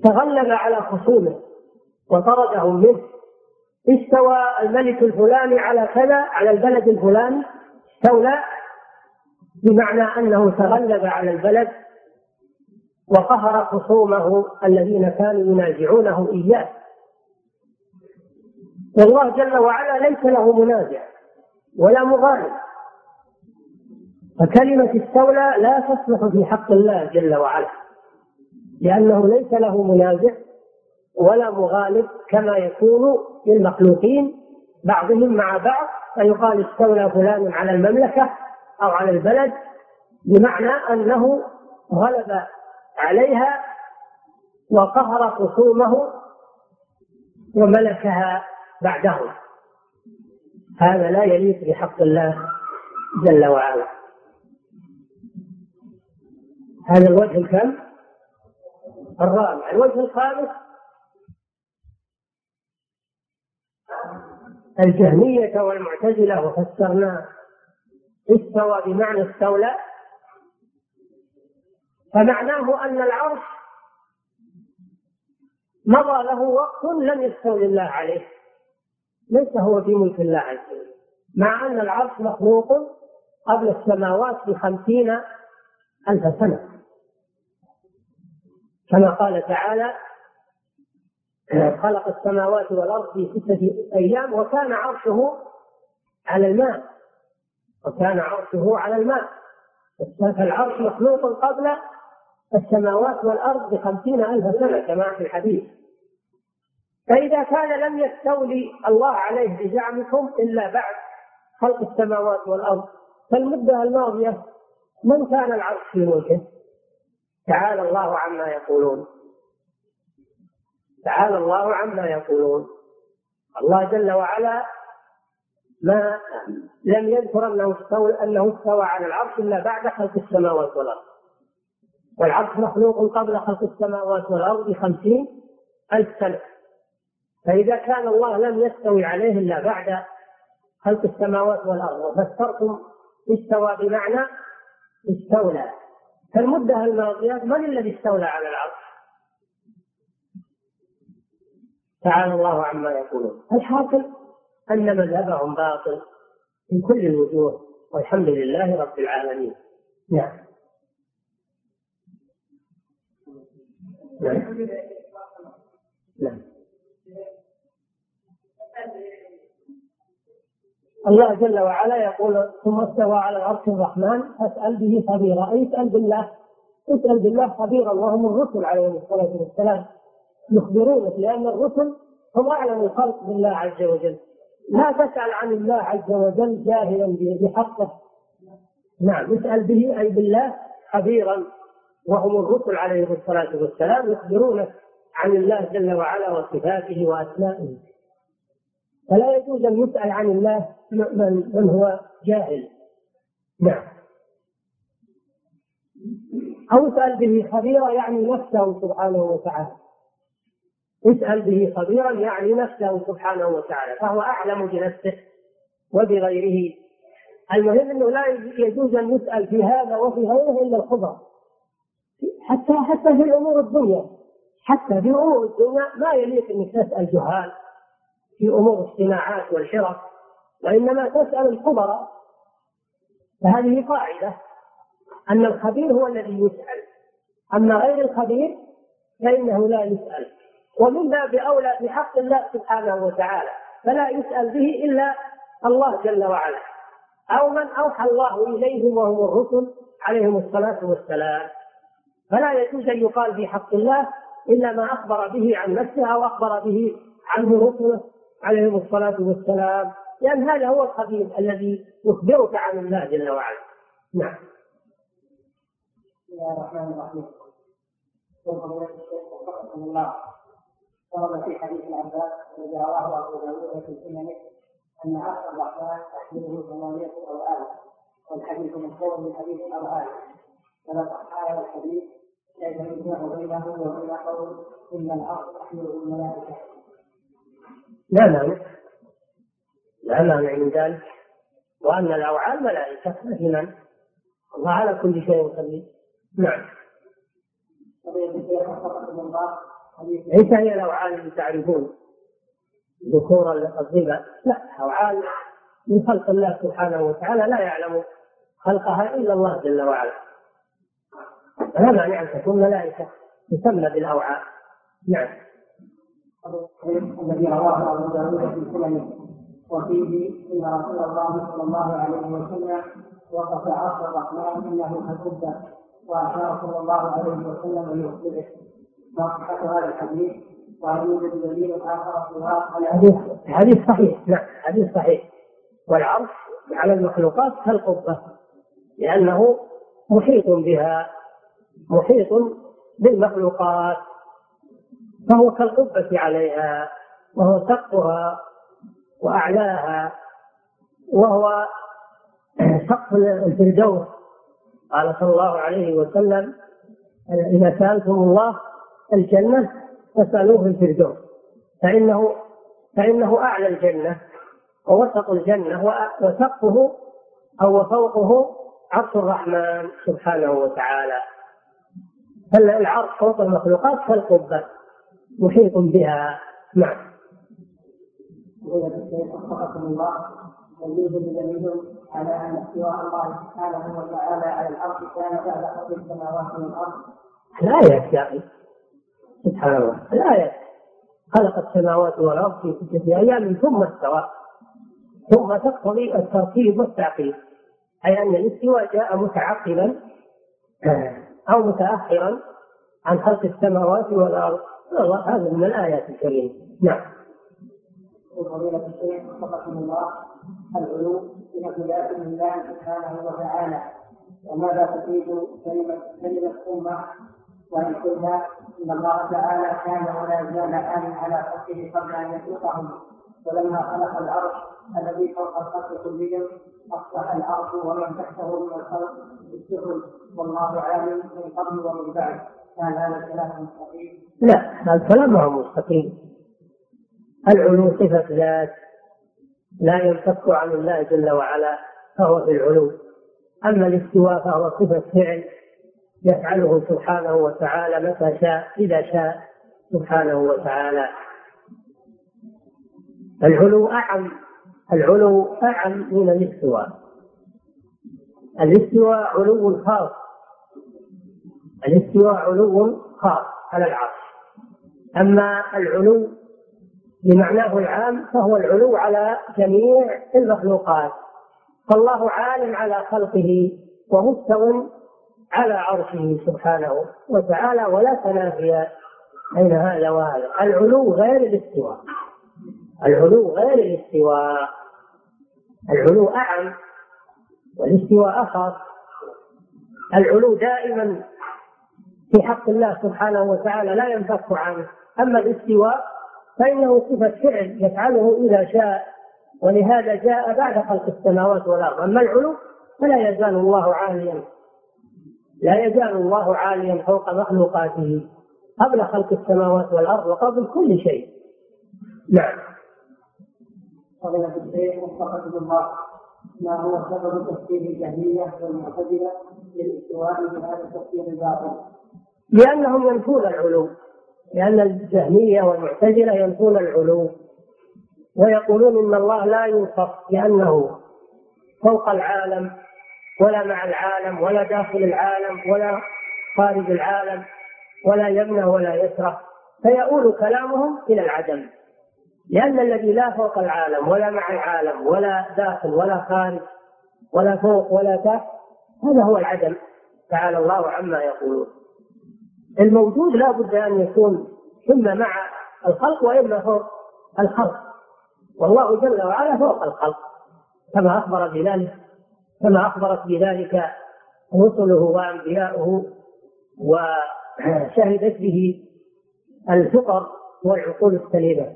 تغلب على خصومه وطردهم منه استوى الملك الفلاني على كذا على البلد الفلاني استولى بمعنى أنه تغلب على البلد وقهر خصومه الذين كانوا ينازعونه إياه. والله جل وعلا ليس له منازع ولا مغالب. فكلمة استولى لا تصلح في حق الله جل وعلا لأنه ليس له منازع ولا مغالب كما يكون للمخلوقين بعضهم مع بعض فيقال استولى فلان على المملكة أو على البلد بمعنى أنه غلب عليها وقهر خصومه وملكها بعده. هذا لا يليق بحق الله جل وعلا. هذا الوجه الكم؟ الرابع. الوجه الخامس؟ الجهمية والمعتزلة وفسرنا استوى بمعنى استولى. فمعناه أن العرش مضى له وقت لم يستولي الله عليه ليس هو في ملك الله عز وجل. مع أن العرش مخلوق قبل السماوات بخمسين ألف سنة. كما قال تعالى خلق السماوات والأرض في ستة أيام وكان عرشه على الماء. وكان عرشه على الماء. فالعرش مخلوق قبل السماوات والأرض بخمسين ألف سنة كما في الحديث. فإذا كان لم يستولي الله عليه بزعمكم إلا بعد خلق السماوات والأرض فالمدة الماضية من كان العرش في ملكه؟ تعالى الله عما يقولون. تعالى الله عما يقولون. الله جل وعلا ما لم يذكر أنه استوى أنه استوى على العرش إلا بعد خلق السماوات والأرض. والعرش مخلوق قبل خلق السماوات والأرض بخمسين ألف سنة. فإذا كان الله لم يستوي عليه إلا بعد خلق السماوات والأرض وفسرتم استوى بمعنى استولى. فالمدة الماضية من الذي استولى على العرش؟ تعالى الله عما يقولون. الحاصل أن مذهبهم باطل من كل الوجوه والحمد لله رب العالمين. نعم. نعم. نعم. الله جل وعلا يقول ثم استوى على العرش الرحمن فاسأل به خبيرا أي اسأل بالله اسأل بالله خبيرا وهم الرسل عليهم الصلاة والسلام. يخبرونك لأن الرسل هم أعلم الخلق بالله عز وجل. لا تسأل عن الله عز وجل جاهلا بحقه. نعم اسأل به أي بالله خبيرا وهم الرسل عليهم الصلاة والسلام يخبرونك عن الله جل وعلا وصفاته وأسمائه. فلا يجوز أن يسأل عن الله من, من هو جاهل. نعم. أو اسأل به خبيرا يعني نفسه سبحانه وتعالى. اسأل به خبيرا يعني نفسه سبحانه وتعالى فهو أعلم بنفسه وبغيره. المهم أنه لا يجوز أن يسأل في هذا وفي غيره إلا الخبر. حتى حتى في الأمور الدنيا. حتى في أمور الدنيا ما يليق أنك تسأل جهال. في أمور الصناعات والحرف وإنما تسأل الخبراء فهذه قاعدة أن الخبير هو الذي يسأل. أما غير الخبير فإنه لا يسأل. ومن باب أولى بحق الله سبحانه وتعالى فلا يسأل به إلا الله جل وعلا. أو من أوحى الله إليهم وهم الرسل عليهم الصلاة والسلام. فلا يجوز أن يقال في حق الله إلا ما أخبر به عن نفسه أو أخبر به عنه رسله. عليهم الصلاة والسلام لأن هذا هو الخبير الذي يخبرك عن الله جل وعلا. نعم. بسم الله الرحمن الرحيم. الله. ورد في حديث العباس الذي رواه ابو داود في سننه أن عرش الرحمن تحمله ثمانية اوآل والحديث مشهور من حديث الارهاب فلا صح هذا الحديث ليس بينه وبين قول إن العرش تحمله الملائكة. لا مانع. لا مانع من ذلك. وأن الأوعال ملائكة مثلا الله على كل شيء قدير. نعم. ليس هي الأوعال اللي تعرفون. ذكور الظبا لا أوعال من خلق الله سبحانه وتعالى لا يعلم خلقها إلا الله جل وعلا. لا مانع أن تكون ملائكة تسمى بالأوعال نعم. الذي رواه أبو داود في سننه. وفيه إن رسول الله صلى الله عليه وسلم وقف عرش الرحمن إنه كالقبه وأشار صلى الله عليه وسلم ليخبره. ما صحه هذا الحديث وهل يوجد دليل اخر في الحديث الحديث صحيح نعم حديث صحيح. والعرش على المخلوقات كالقبة لأنه محيط بها محيط بالمخلوقات. فهو كالقبة عليها وهو سقفها وأعلاها وهو سقف الفردوس. قال صلى الله عليه وسلم إذا سألتم الله الجنة فاسألوه الفردوس فإنه فإنه أعلى الجنة ووسط الجنة وسقفه أو فوقه عرش الرحمن سبحانه وتعالى. فالعرش فوق المخلوقات كالقبة. محيط بها. نعم. الله يوجد دليل على ان استواء الله. سبحانه وتعالى على الأرض كان بعد خلق السماوات والارض. الآيات يا أخي. سبحان الله الآيات خلق السماوات والأرض في ستة أيام ثم استوى. ثم تقتضي الترتيب والتعقيب أي أن الاستواء جاء متعقبا أو متأخرا عن خلق السماوات والأرض. هذا من الآيات الكريمة. نعم. فضيلة الشيخ وفقكم الله العلو بمقياس الله سبحانه وتعالى. وماذا تفيد كلمة كلمة أمة؟ وإن قلنا إن الله تعالى كان ولا زال آمن على خلقه قبل أن يخلقهم. ولما خلق العرش الذي فوق الخلق كلهم أصبح العرش ومن تحته من الخلق بالسفل والله عالم من قبل ومن بعد. لا هذا الكلام ما هو مستقيم. العلو صفة ذات لا ينفك عن الله جل وعلا فهو في العلو. أما الاستواء فهو صفة فعل يفعله سبحانه وتعالى متى شاء إذا شاء سبحانه وتعالى. العلو أعم العلو أعم من الاستواء. الاستواء علو خاص. الاستواء علو خاص على العرش. أما العلو بمعناه العام فهو العلو على جميع المخلوقات. فالله عال على خلقه ومستو على عرشه سبحانه وتعالى ولا تنافي بين هذا وهذا. العلو غير الاستواء. العلو غير الاستواء. العلو أعم والاستواء أخف العلو دائما في حق الله سبحانه وتعالى لا ينفك عنه. أما الاستواء فإنه صفة فعل يفعله إذا شاء ولهذا جاء بعد خلق السماوات والأرض. أما العلو فلا يزال الله عاليا. لا يزال الله عاليا فوق مخلوقاته قبل خلق السماوات والأرض وقبل كل شيء. نعم. فضيلة الشيخ الله ما هو سبب تفسير الجهمية والمعتزلة للاستواء بهذا التفسير الباطل؟ لأنهم ينفون العلو لأن الجهمية والمعتزلة ينفون العلو ويقولون إن الله لا يوصف بأنه فوق العالم ولا مع العالم ولا داخل العالم ولا خارج العالم ولا يمنع ولا يسرى فيؤول كلامهم إلى العدم. لأن الذي لا فوق العالم ولا مع العالم ولا داخل ولا خارج ولا فوق ولا تحت هذا هو العدم تعالى الله عما يقولون. الموجود لا بد أن يكون إما مع الخلق وإما فوق الخلق. والله جل وعلا فوق الخلق. كما أخبر بذلك كما أخبرت بذلك رسله وأنبياؤه وشهدت به الفطر والعقول السليمة.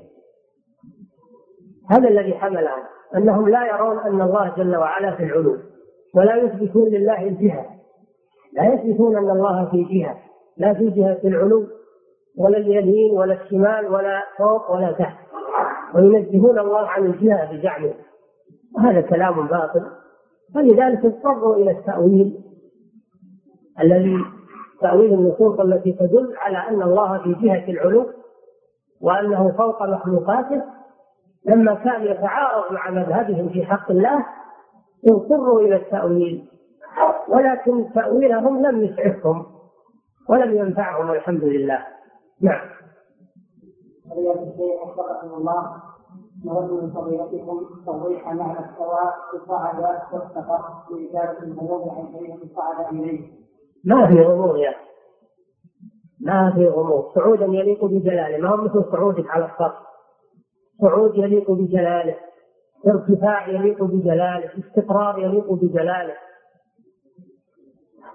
هذا الذي حملهم أنهم لا يرون أن الله جل وعلا في العلو ولا يثبتون لله الجهة. لا يثبتون أن الله في جهة. لا في جهة العلو ولا اليمين ولا الشمال ولا فوق ولا تحت. وينزهون الله عن الجهة بزعمه وهذا كلام باطل. فلذلك اضطروا إلى التأويل الذي تأويل النصوص التي تدل على أن الله في جهة العلو وأنه فوق مخلوقاته. لما كان يتعارض مع مذهبهم في حق الله اضطروا إلى التأويل. ولكن تأويلهم لم يسعفهم. ولم ينفعهم والحمد لله. نعم. فضيلة الشيخ وفقكم الله نود من فضيلتكم توضيح معنى السواء صعد واستقر إجابة الغموض عن شيء صعد إليه. ما في غموض يا ما في غموض. صعودا يليق بجلاله. ما هو مثل صعودك على السطح صعود يليق بجلاله. ارتفاع يليق بجلاله. استقرار يليق بجلاله.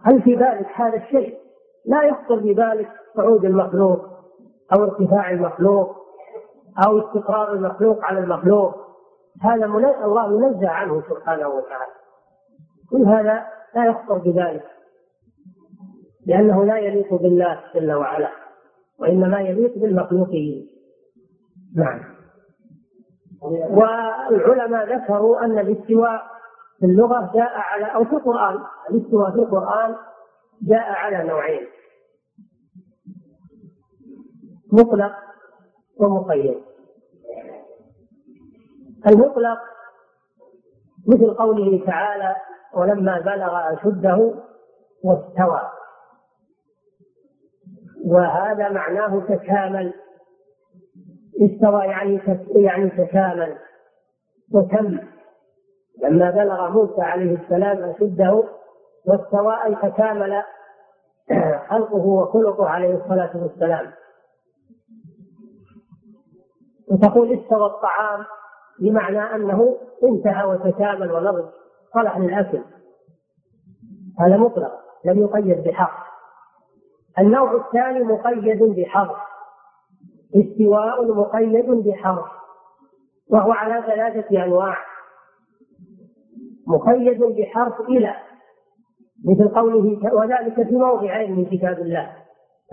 هل في بالك هذا الشيء؟ لا يخطر ببالك صعود المخلوق أو ارتفاع المخلوق أو استقرار المخلوق على المخلوق. هذا الله منزه عنه سبحانه وتعالى. كل هذا لا يخطر بذلك لأنه لا يليق بالله جل وعلا وإنما يليق بالمخلوقين. نعم. والعلماء ذكروا أن الاستواء في اللغة جاء على أو في القرآن الاستواء في القرآن جاء على نوعين. مطلق ومقيد. المطلق مثل قوله تعالى ولما بلغ أشده واستوى وهذا معناه تكامل. استوى يعني يعني تكامل. وتم. لما بلغ موسى عليه السلام أشده واستوى أي تكامل خلقه وخلقه عليه الصلاة والسلام. وتقول استوى الطعام بمعنى أنه انتهى وتكامل ونضج صلح للأكل. هذا مطلق لم يقيد بحق. النوع الثاني مقيد بحرف. استواء مقيد بحرف وهو على ثلاثة أنواع. مقيد بحرف إلى مثل قوله وذلك في موضعين من كتاب الله.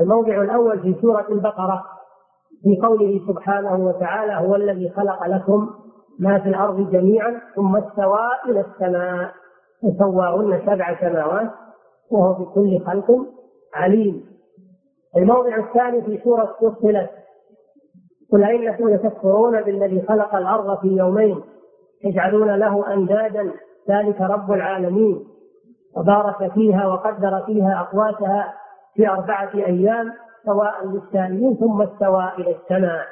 الموضع الأول في سورة البقرة. في قوله سبحانه وتعالى هو الذي خلق لكم ما في الأرض جميعا ثم استوى إلى السماء فسواهن سبع سماوات وهو بكل خلق عليم. الموضع الثاني في سورة فصلت قل أئنكم لتكفرون بالذي خلق الأرض في يومين تجعلون له أندادا ذلك رب العالمين وبارك فيها وقدر فيها أقواتها في أربعة أيام سواء للسائلين ثم استوى إلى السماء.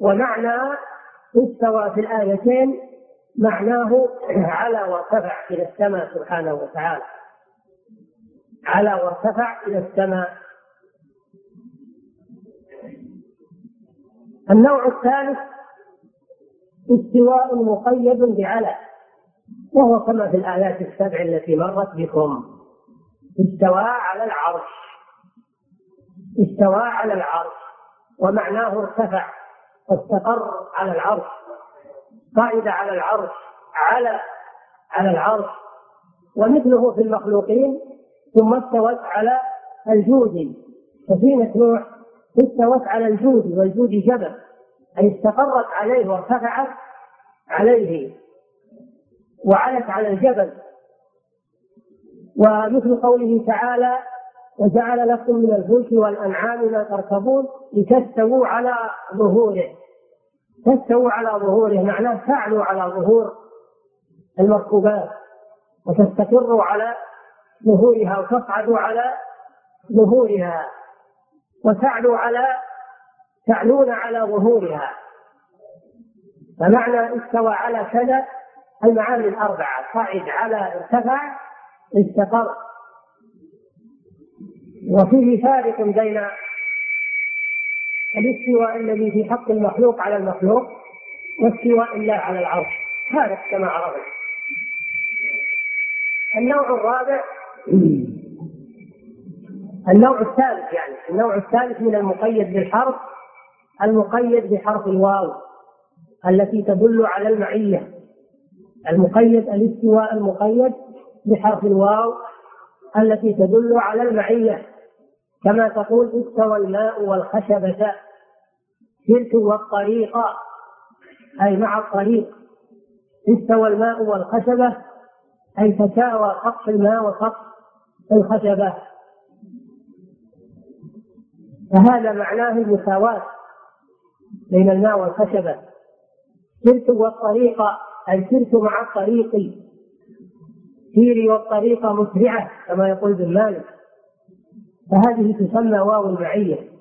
ومعنى استوى في الآيتين معناه على وارتفع إلى السماء سبحانه وتعالى. على وارتفع إلى السماء. النوع الثالث استواء مقيد بعلى وهو كما في الآيات السبع التي مرت بكم. استوى على العرش. استوى على العرش ومعناه ارتفع واستقر على العرش قائد على العرش على على العرش ومثله في المخلوقين ثم استوت على الجود سفينة نوح استوت على الجود والجود جبل أي استقرت عليه وارتفعت عليه وعلت على الجبل. ومثل قوله تعالى وجعل لكم من الفلك والأنعام ما تركبون لتستووا على ظهوره. تستووا على ظهوره معناه تعلوا على ظهور المركوبات وتستقروا على ظهورها وتصعدوا على ظهورها وتعلو على تعلون على ظهورها. فمعنى استوى على كذا المعاني الأربعة صعد على ارتفع استقر. وفيه فارق بين الاستواء الذي في حق المخلوق على المخلوق واستواء الله على العرش. فارق كما عرفنا. النوع الرابع النوع الثالث يعني النوع الثالث من المقيد بالحرف المقيد بحرف الواو التي تدل على المعية. المقيد الاستواء المقيد بحرف الواو التي تدل على المعية. كما تقول استوى الماء والخشبة سرت والطريق أي مع الطريق. استوى الماء والخشبة أي تساوى سطح الماء وسطح الخشبة فهذا معناه المساواة بين الماء والخشبة سرت والطريق أي سرت مع الطريق. سيري والطريق مسرعة كما يقول ابن مالك. فهذه تسمى واو المعية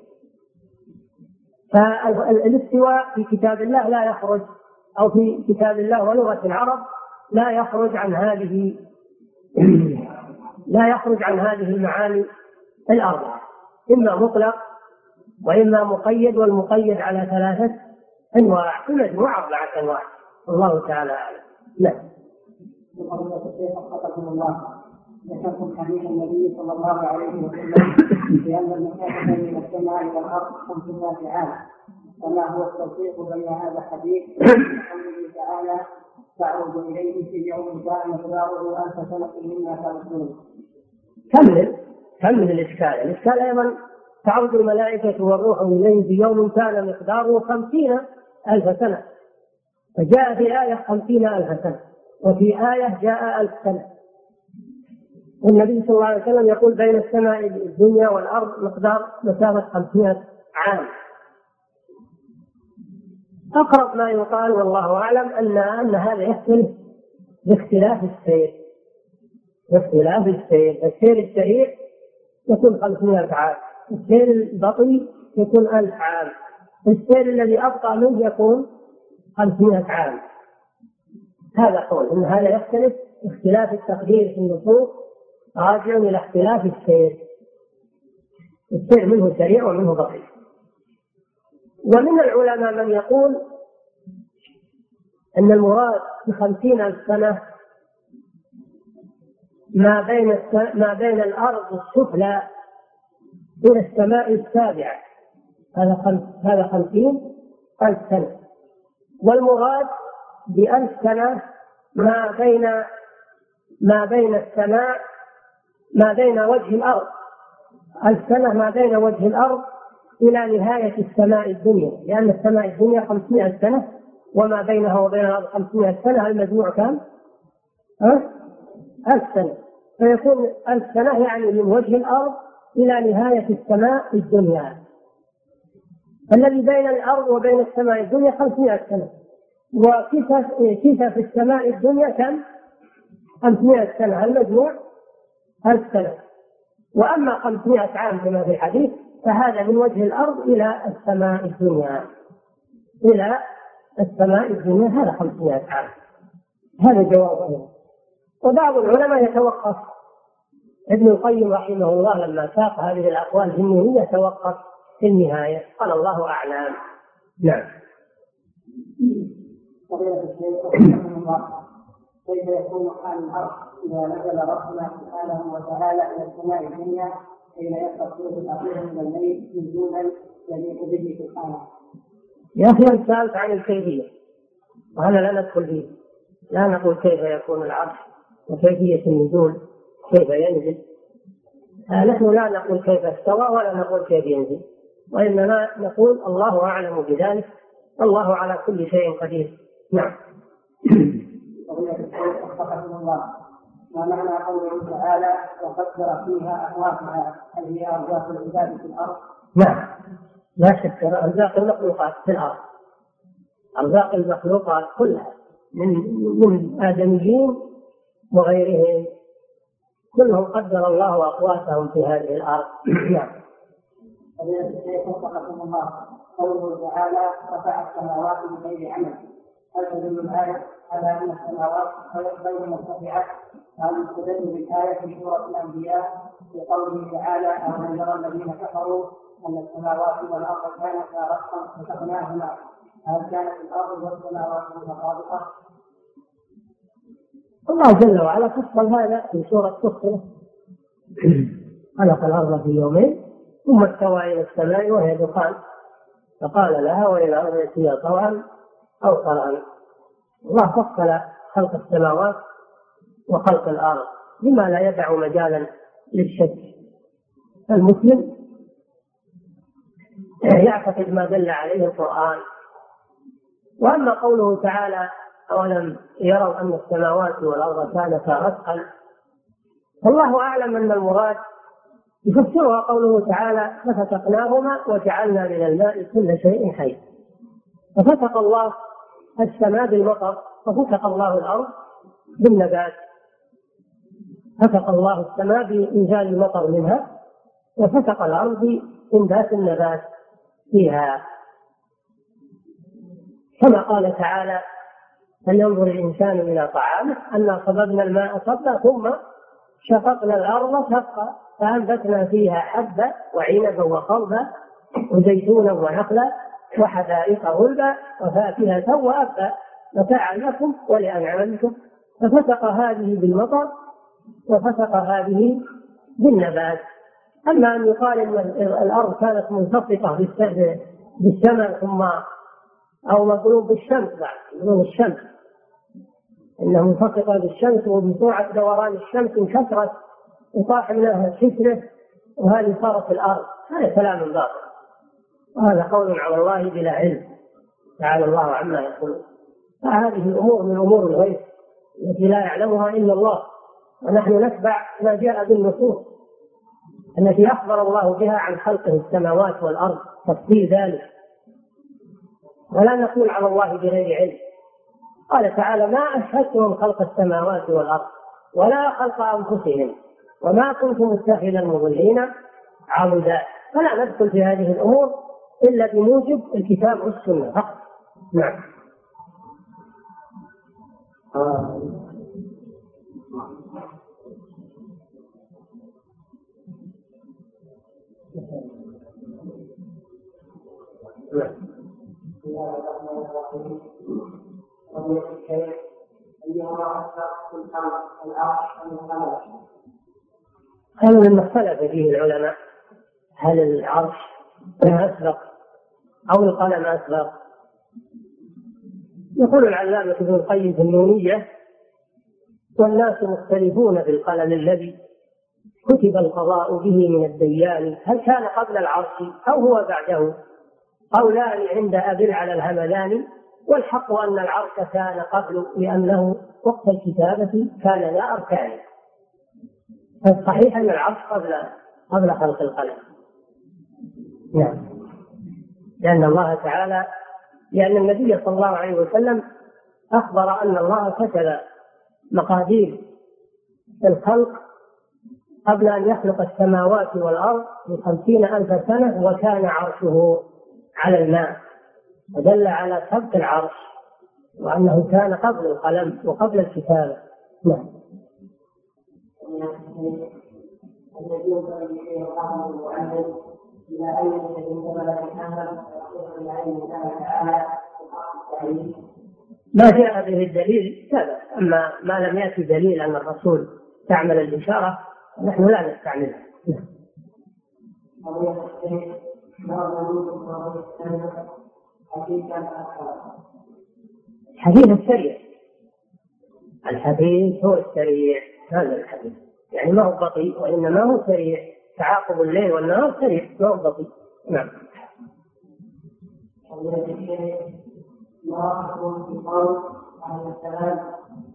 فالاستواء في كتاب الله لا يخرج أو في كتاب الله ولغة العرب لا يخرج عن هذه *clears throat* لا يخرج عن هذه المعاني الأربعة إما مطلق وإما مقيد والمقيد على ثلاثة أنواع في مجموع أربعة أنواع الله تعالى أعلم. نعم. ذكرتم حديث النبي صلى الله عليه وسلم بأن المسافة بين السماء والأرض 500 عام فما هو التوفيق بين هذا الحديث؟ وقوله تعالى تعرض إليه في يوم كان مقداره ألف سنة مما تعرضون كمل كمل الإشكال؟ الإشكال أيضا تعرض الملائكة والروح إليه في يوم كان مقداره خمسين ألف سنة. فجاء في آية خمسين ألف سنة وفي آية جاء ألف سنة. والنبي صلى الله عليه وسلم يقول بين السماء الدنيا والأرض مقدار مسافة خمسمائة عام. أقرب ما يقال والله أعلم أن أن هذا يختلف باختلاف السير. باختلاف السير. السير السريع يكون 500 عام. السير البطيء يكون 1000 عام. السير الذي أبطأ منه يكون 500 عام. هذا قول. أن هذا يختلف اختلاف التقدير في النصوص راجع إلى اختلاف السير. السير منه سريع ومنه بطيء ومن العلماء من يقول أن المراد بخمسين ألف سنة ما بين ما بين الأرض السفلى إلى السماء السابعة. هذا خمس هذا خمسين ألف سنة. والمراد بألف سنة ما بين ما بين السماء ما بين وجه الأرض. ألف سنة ما بين وجه الأرض إلى نهاية السماء الدنيا. لأن السماء الدنيا 500 سنة وما بينها وبين الأرض 500 سنة. المجموع كم؟ ها؟ ألف سنة. فيكون ألف سنة يعني من وجه الأرض إلى نهاية السماء الدنيا. الذي بين الأرض وبين السماء الدنيا 500 سنة. وكسف في السماء الدنيا كم؟ 500 سنة. المجموع ألف سنة وأما 500 عام كما في الحديث فهذا من وجه الأرض إلى السماء الدنيا. إلى السماء الدنيا هذا 500 عام. هذا جوابه وبعض العلماء يتوقف. ابن القيم رحمه الله لما ساق هذه الأقوال الجنونية توقف في النهاية. قال الله أعلم. نعم. فضيلة الشيخ رحمه الله كيف يكون حال الأرض إذا نزل ربنا سبحانه وتعالى إلى السماء الدنيا حين يستطيع الأخير من الليل نزولا يليق به سبحانه. يا أخي أنت سألت عن الكيفية وهذا لا ندخل فيه؟ لا نقول كيف يكون العرش وكيفية النزول كيف ينزل. آه نحن لا نقول كيف استوى ولا نقول كيف ينزل وإنما نقول الله أعلم بذلك الله على كل شيء قدير. نعم. *clears throat* ما معنى قوله تعالى وقدر فيها اقواتها هل هي ارزاق العباد في الأرض؟ نعم. لا شك أرزاق المخلوقات في الأرض. أرزاق المخلوقات كلها من من ادميين وغيرهم كلهم قدر الله أقواتهم في هذه الأرض. *clears throat* نعم. الشيخ وفقكم الله قوله تعالى رفع السماوات بغير عمل. هل تدل الآية على أن السماوات غير مرتفعة هل تدل بالآية في سورة الأنبياء بقوله تعالى أولم يرى الذين كفروا أن السماوات والأرض كانتا رتقا فتقناهما هل كانت الأرض والسماوات متطابقة؟ الله جل وعلا فصل هذا في سورة سخرة خلق الأرض في يومين ثم استوى إلى السماء وهي دخان. فقال لها وإلى الأرض يأتيها طوعا أو كرها الله فصل خلق السماوات وخلق الأرض لما لا يدع مجالا للشك. المسلم يعتقد ما دل عليه القرآن. وأما قوله تعالى أولم يروا أن السماوات والأرض كانتا رتقا فالله أعلم أن المراد يفسرها قوله تعالى ففتقناهما وجعلنا من الماء كل شيء حي. ففتق الله السماء بالمطر وفتق الله الأرض بالنبات. فتق الله السماء بإنزال المطر منها وفتق الأرض بإنبات النبات فيها. كما قال تعالى فلينظر الإنسان إلى طعامه أنا صببنا الماء صبا ثم شققنا الأرض شقا فأنبتنا فيها حبا وعنبا وقربا وزيتونا ونخلا وحدائق غلبا وفاكهة وأبا متاعا لكم ولأنعامكم. ففسق هذه بالمطر وفسق هذه بالنبات. أما أن يقال أن الأرض كانت منخفضة بالسماء ثم أو مغلوب بالشمس بعد الشمس. إنه منخفضة بالشمس وبسرعة دوران الشمس انكسرت وطاح منها كسره وهذه صارت الأرض. هذا كلام باطل. وهذا قول على الله بلا علم. تعالى الله عما يقول. فهذه الأمور من أمور الغيب التي لا يعلمها إلا الله. ونحن نتبع ما جاء بالنصوص التي أخبر الله بها عن خلقه السماوات والأرض تفصيل ذلك. ولا نقول على الله بغير علم. قال تعالى ما أشهدتهم خلق السماوات والأرض ولا خلق أنفسهم وما كنت متخذ المضلين عودا فلا ندخل في هذه الأمور إلا بموجب الكتاب والسنة. فقط. نعم. آه. هذا مما اختلف فيه العلماء؟ هل العرش أسبق أو القلم أسبق. يقول العلامة ابن القيم في النونية والناس مختلفون في القلم الذي كتب القضاء به من الديان هل كان قبل العرش أو هو بعده؟ قولان عند أبي على الهمداني والحق أن العرش كان قبل لأنه وقت الكتابة كان لا أركان. فالصحيح أن العرش قبل قبل خلق القلم. نعم. لأن الله تعالى لأن النبي صلى الله عليه وسلم أخبر أن الله كتب مقادير الخلق قبل أن يخلق السماوات والأرض بخمسين ألف سنة وكان عرشه على الماء فدل على سبق العرش وأنه كان قبل القلم وقبل الكتابة نعم. الذي ينبغي اليه الامر المعلم تعالى ما جاء به الدليل؟ كذا أما ما لم يأتي دليل أن الرسول استعمل الاشاره نحن لا نستعملها. الحديث السريع. الحديث هو السريع. هذا الحديث. يعني ما هو بطيء وإنما هو سريع. تعاقب الليل والنهار سريع هو نعم ما في قول عليه السلام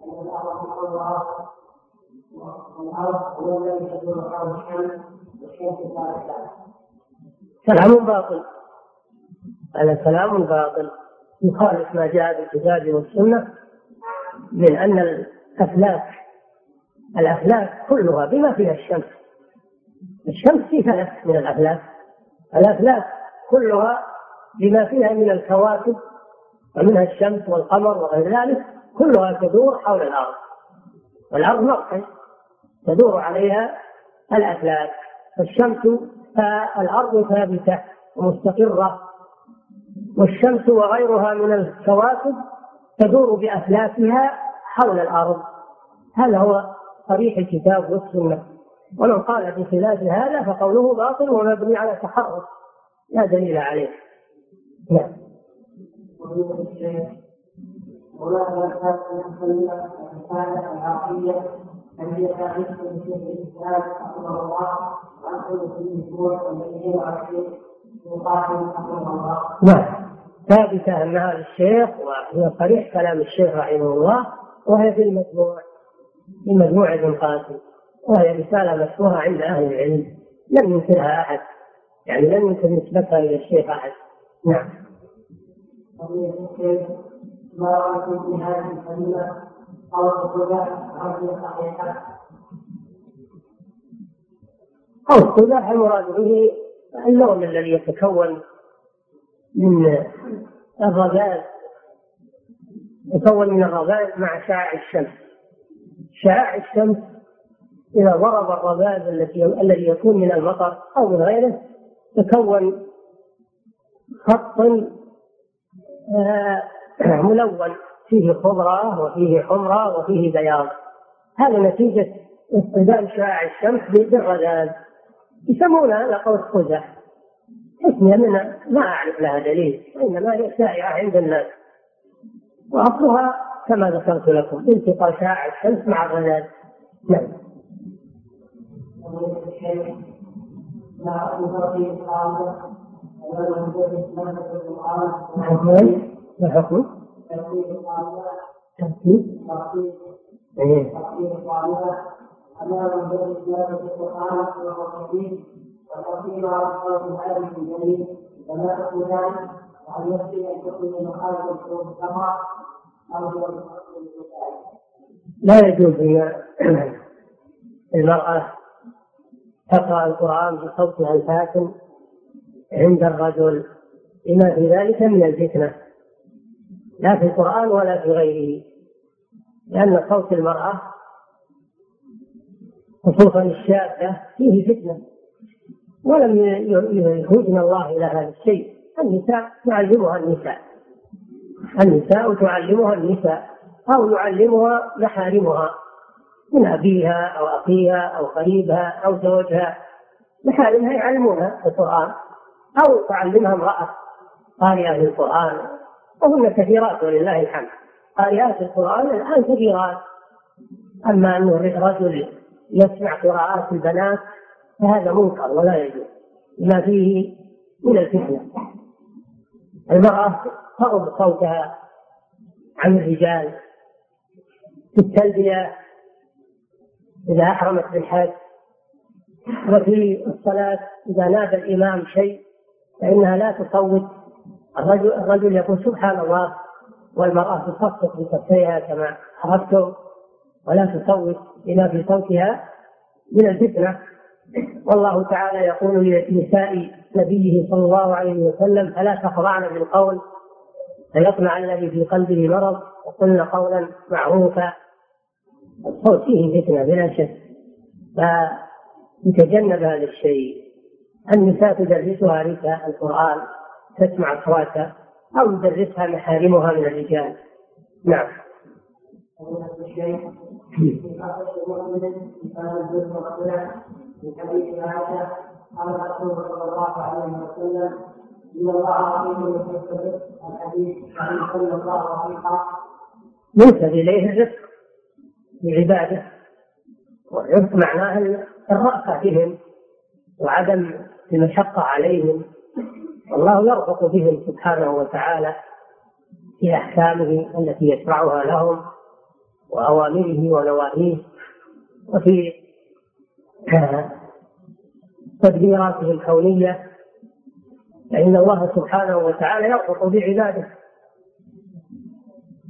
ان هو الشمس والشمس كلام باطل. هذا كلام باطل. يخالف ما جاء بالكتاب والسنة من أن الأفلاك الأفلاك كلها بما فيها الشمس. الشمس في ثلاث من الأفلاك الأفلاك كلها بما فيها من الكواكب ومنها الشمس والقمر وغير ذلك كلها تدور حول الأرض. والأرض مركز تدور عليها الأفلاك فالشمس فالأرض ثابتة ومستقرة. والشمس وغيرها من الكواكب تدور بأفلاكها حول الأرض. هذا هو صريح الكتاب والسنة. ومن قال بخلاف هذا فقوله باطل ومبني على تحرك لا دليل عليه. نعم. رحمه الله سوره الذين نعم. ثابتة أن هذا الشيخ وهي صريح كلام الشيخ رحمه الله وهي في المجموع في مجموع ابن قاسم. وهي رسالة مشهورة عند أهل العلم. لم ينكرها أحد. يعني لم ينكر نسبتها إلى الشيخ أحد. نعم. ما أو صحيحة أو الخداع المراد به اللون الذي يتكون من الرذاذ يكون من الرذاذ مع شعاع الشمس. شعاع الشمس إذا ضرب الرذاذ التي الذي يكون من المطر أو من غيره تكون خط آه، *clears throat* ملون. فيه خضرة وفيه حمرة وفيه بياض. هذا نتيجة اصطدام شعاع الشمس بالرذاذ يسمون هذا قوس قزح اسمها من ما أعرف لها دليل وإنما هي شائعة عند الناس. وأصلها كما ذكرت لكم التقاء شعاع الشمس مع الرذاذ نعم. ما حكم؟ ترتيب إيه أمام مدرس مادة القرآن وهو كبير وترتيب على الصوت هذه الجميل وما حكم ذلك وهل يكفي أن يجوز أن المرأة تقرأ القرآن بصوتها الفاتن عند الرجل. لما في ذلك من الفتنة. لا في القرآن ولا في غيره. لأن صوت المرأة خصوصا الشابة فيه فتنة. ولم يهدنا الله إلى هذا الشيء. النساء تعلمها النساء. النساء تعلمها النساء أو يعلمها محارمها. من أبيها أو أخيها أو قريبها أو زوجها. محارمها يعلمونها القرآن أو تعلمها امرأة قارئة للقرآن. وهن كثيرات ولله الحمد. قارئات القرآن الآن كثيرات. أما أنه رجل يسمع قراءات البنات فهذا منكر ولا يجوز. لما فيه من الفتنة. المرأة تغض صوتها عن الرجال في التلبية إذا أحرمت بالحج وفي الصلاة إذا نادى الإمام شيء فإنها لا تصوت. الرجل الرجل يقول سبحان الله والمرأة تصفق بكفيها كما عرفتم ولا تصوت لما في صوتها من الفتنة. والله تعالى يقول لنساء نبيه صلى الله عليه وسلم فلا تخضعن بالقول فيطمع الذي في قلبه مرض وقلن قولا معروفا الصوت فيه فتنة بلا شك. فيتجنب هذا الشيء. النساء تدرسها نساء القرآن تسمع أصواتها أو يدرسها محارمها من الرجال. نعم. في حديث عائشة قال الرسول صلى الله عليه وسلم إن الله رحيم يحب الحديث عن صلى الله عليه ينسب إليه الرفق. بعباده والرفق معناه الرأفة بهم وعدم المشقة عليهم. والله يرفق بهم سبحانه وتعالى في أحكامه التي يشرعها لهم وأوامره ونواهيه وفي تدبيراته الكونية. فإن الله سبحانه وتعالى يرفق بعباده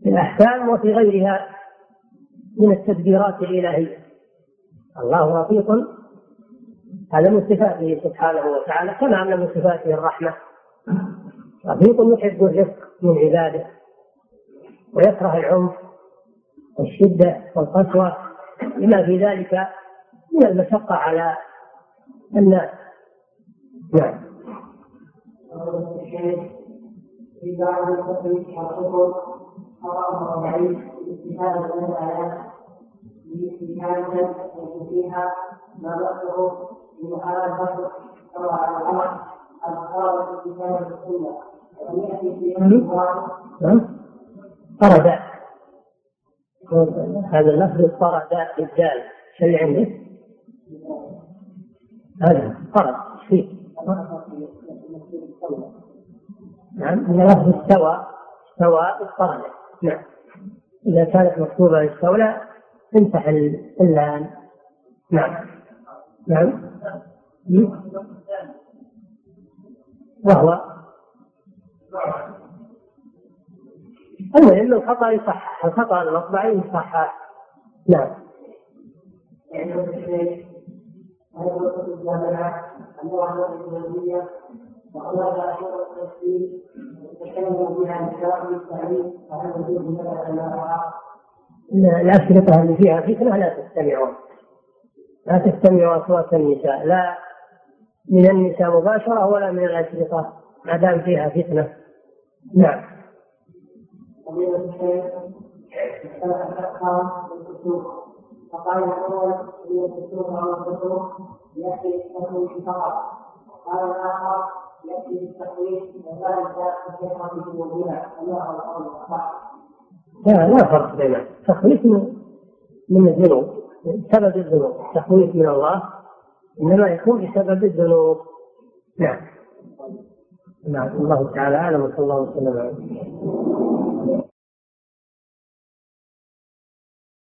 في الأحكام وفي غيرها. من التدبيرات الإلهية الله رفيق هذا من صفاته سبحانه وتعالى كما أن من صفاته الرحمة. رفيق يحب الرفق من عباده ويكره العنف والشدة والقسوة. لما في ذلك من المشقة على الناس. نعم. في بعض حرام من الآيات باستفادة فيها ما بأسه بمحاربة شرع على الأمر في كتاب السنة ولم يأتي في فرد هذا اللفظ فرد بالدال شو اللي عندك؟ هذا فرد فيه نعم من لفظ استوى استوى اضطرد نعم. إذا كانت مكتوبة استولى امسح اللام. نعم. نعم. وهو. المهم الخطأ يصحح. الخطأ المطبعي يصحح. نعم. يعني الجامعة الجامعة الإسلامية وقال التفسير الأشرطة اللي فيها فتنة لا تستمعون. لا تستمعوا أصوات النساء. لا من النساء مباشرة ولا من الأشرطة. ما دام فيها فتنة. نعم. فضيلة الشيخ فقال الأول هي الدستور أو الدستور فقط الآخر لا لا فرق بين التخويف من من الذنوب. سبب الذنوب. التخويف من الله. إنما يكون بسبب الذنوب. نعم. نعم. الله تعالى أعلم. وصلى الله وسلم عليه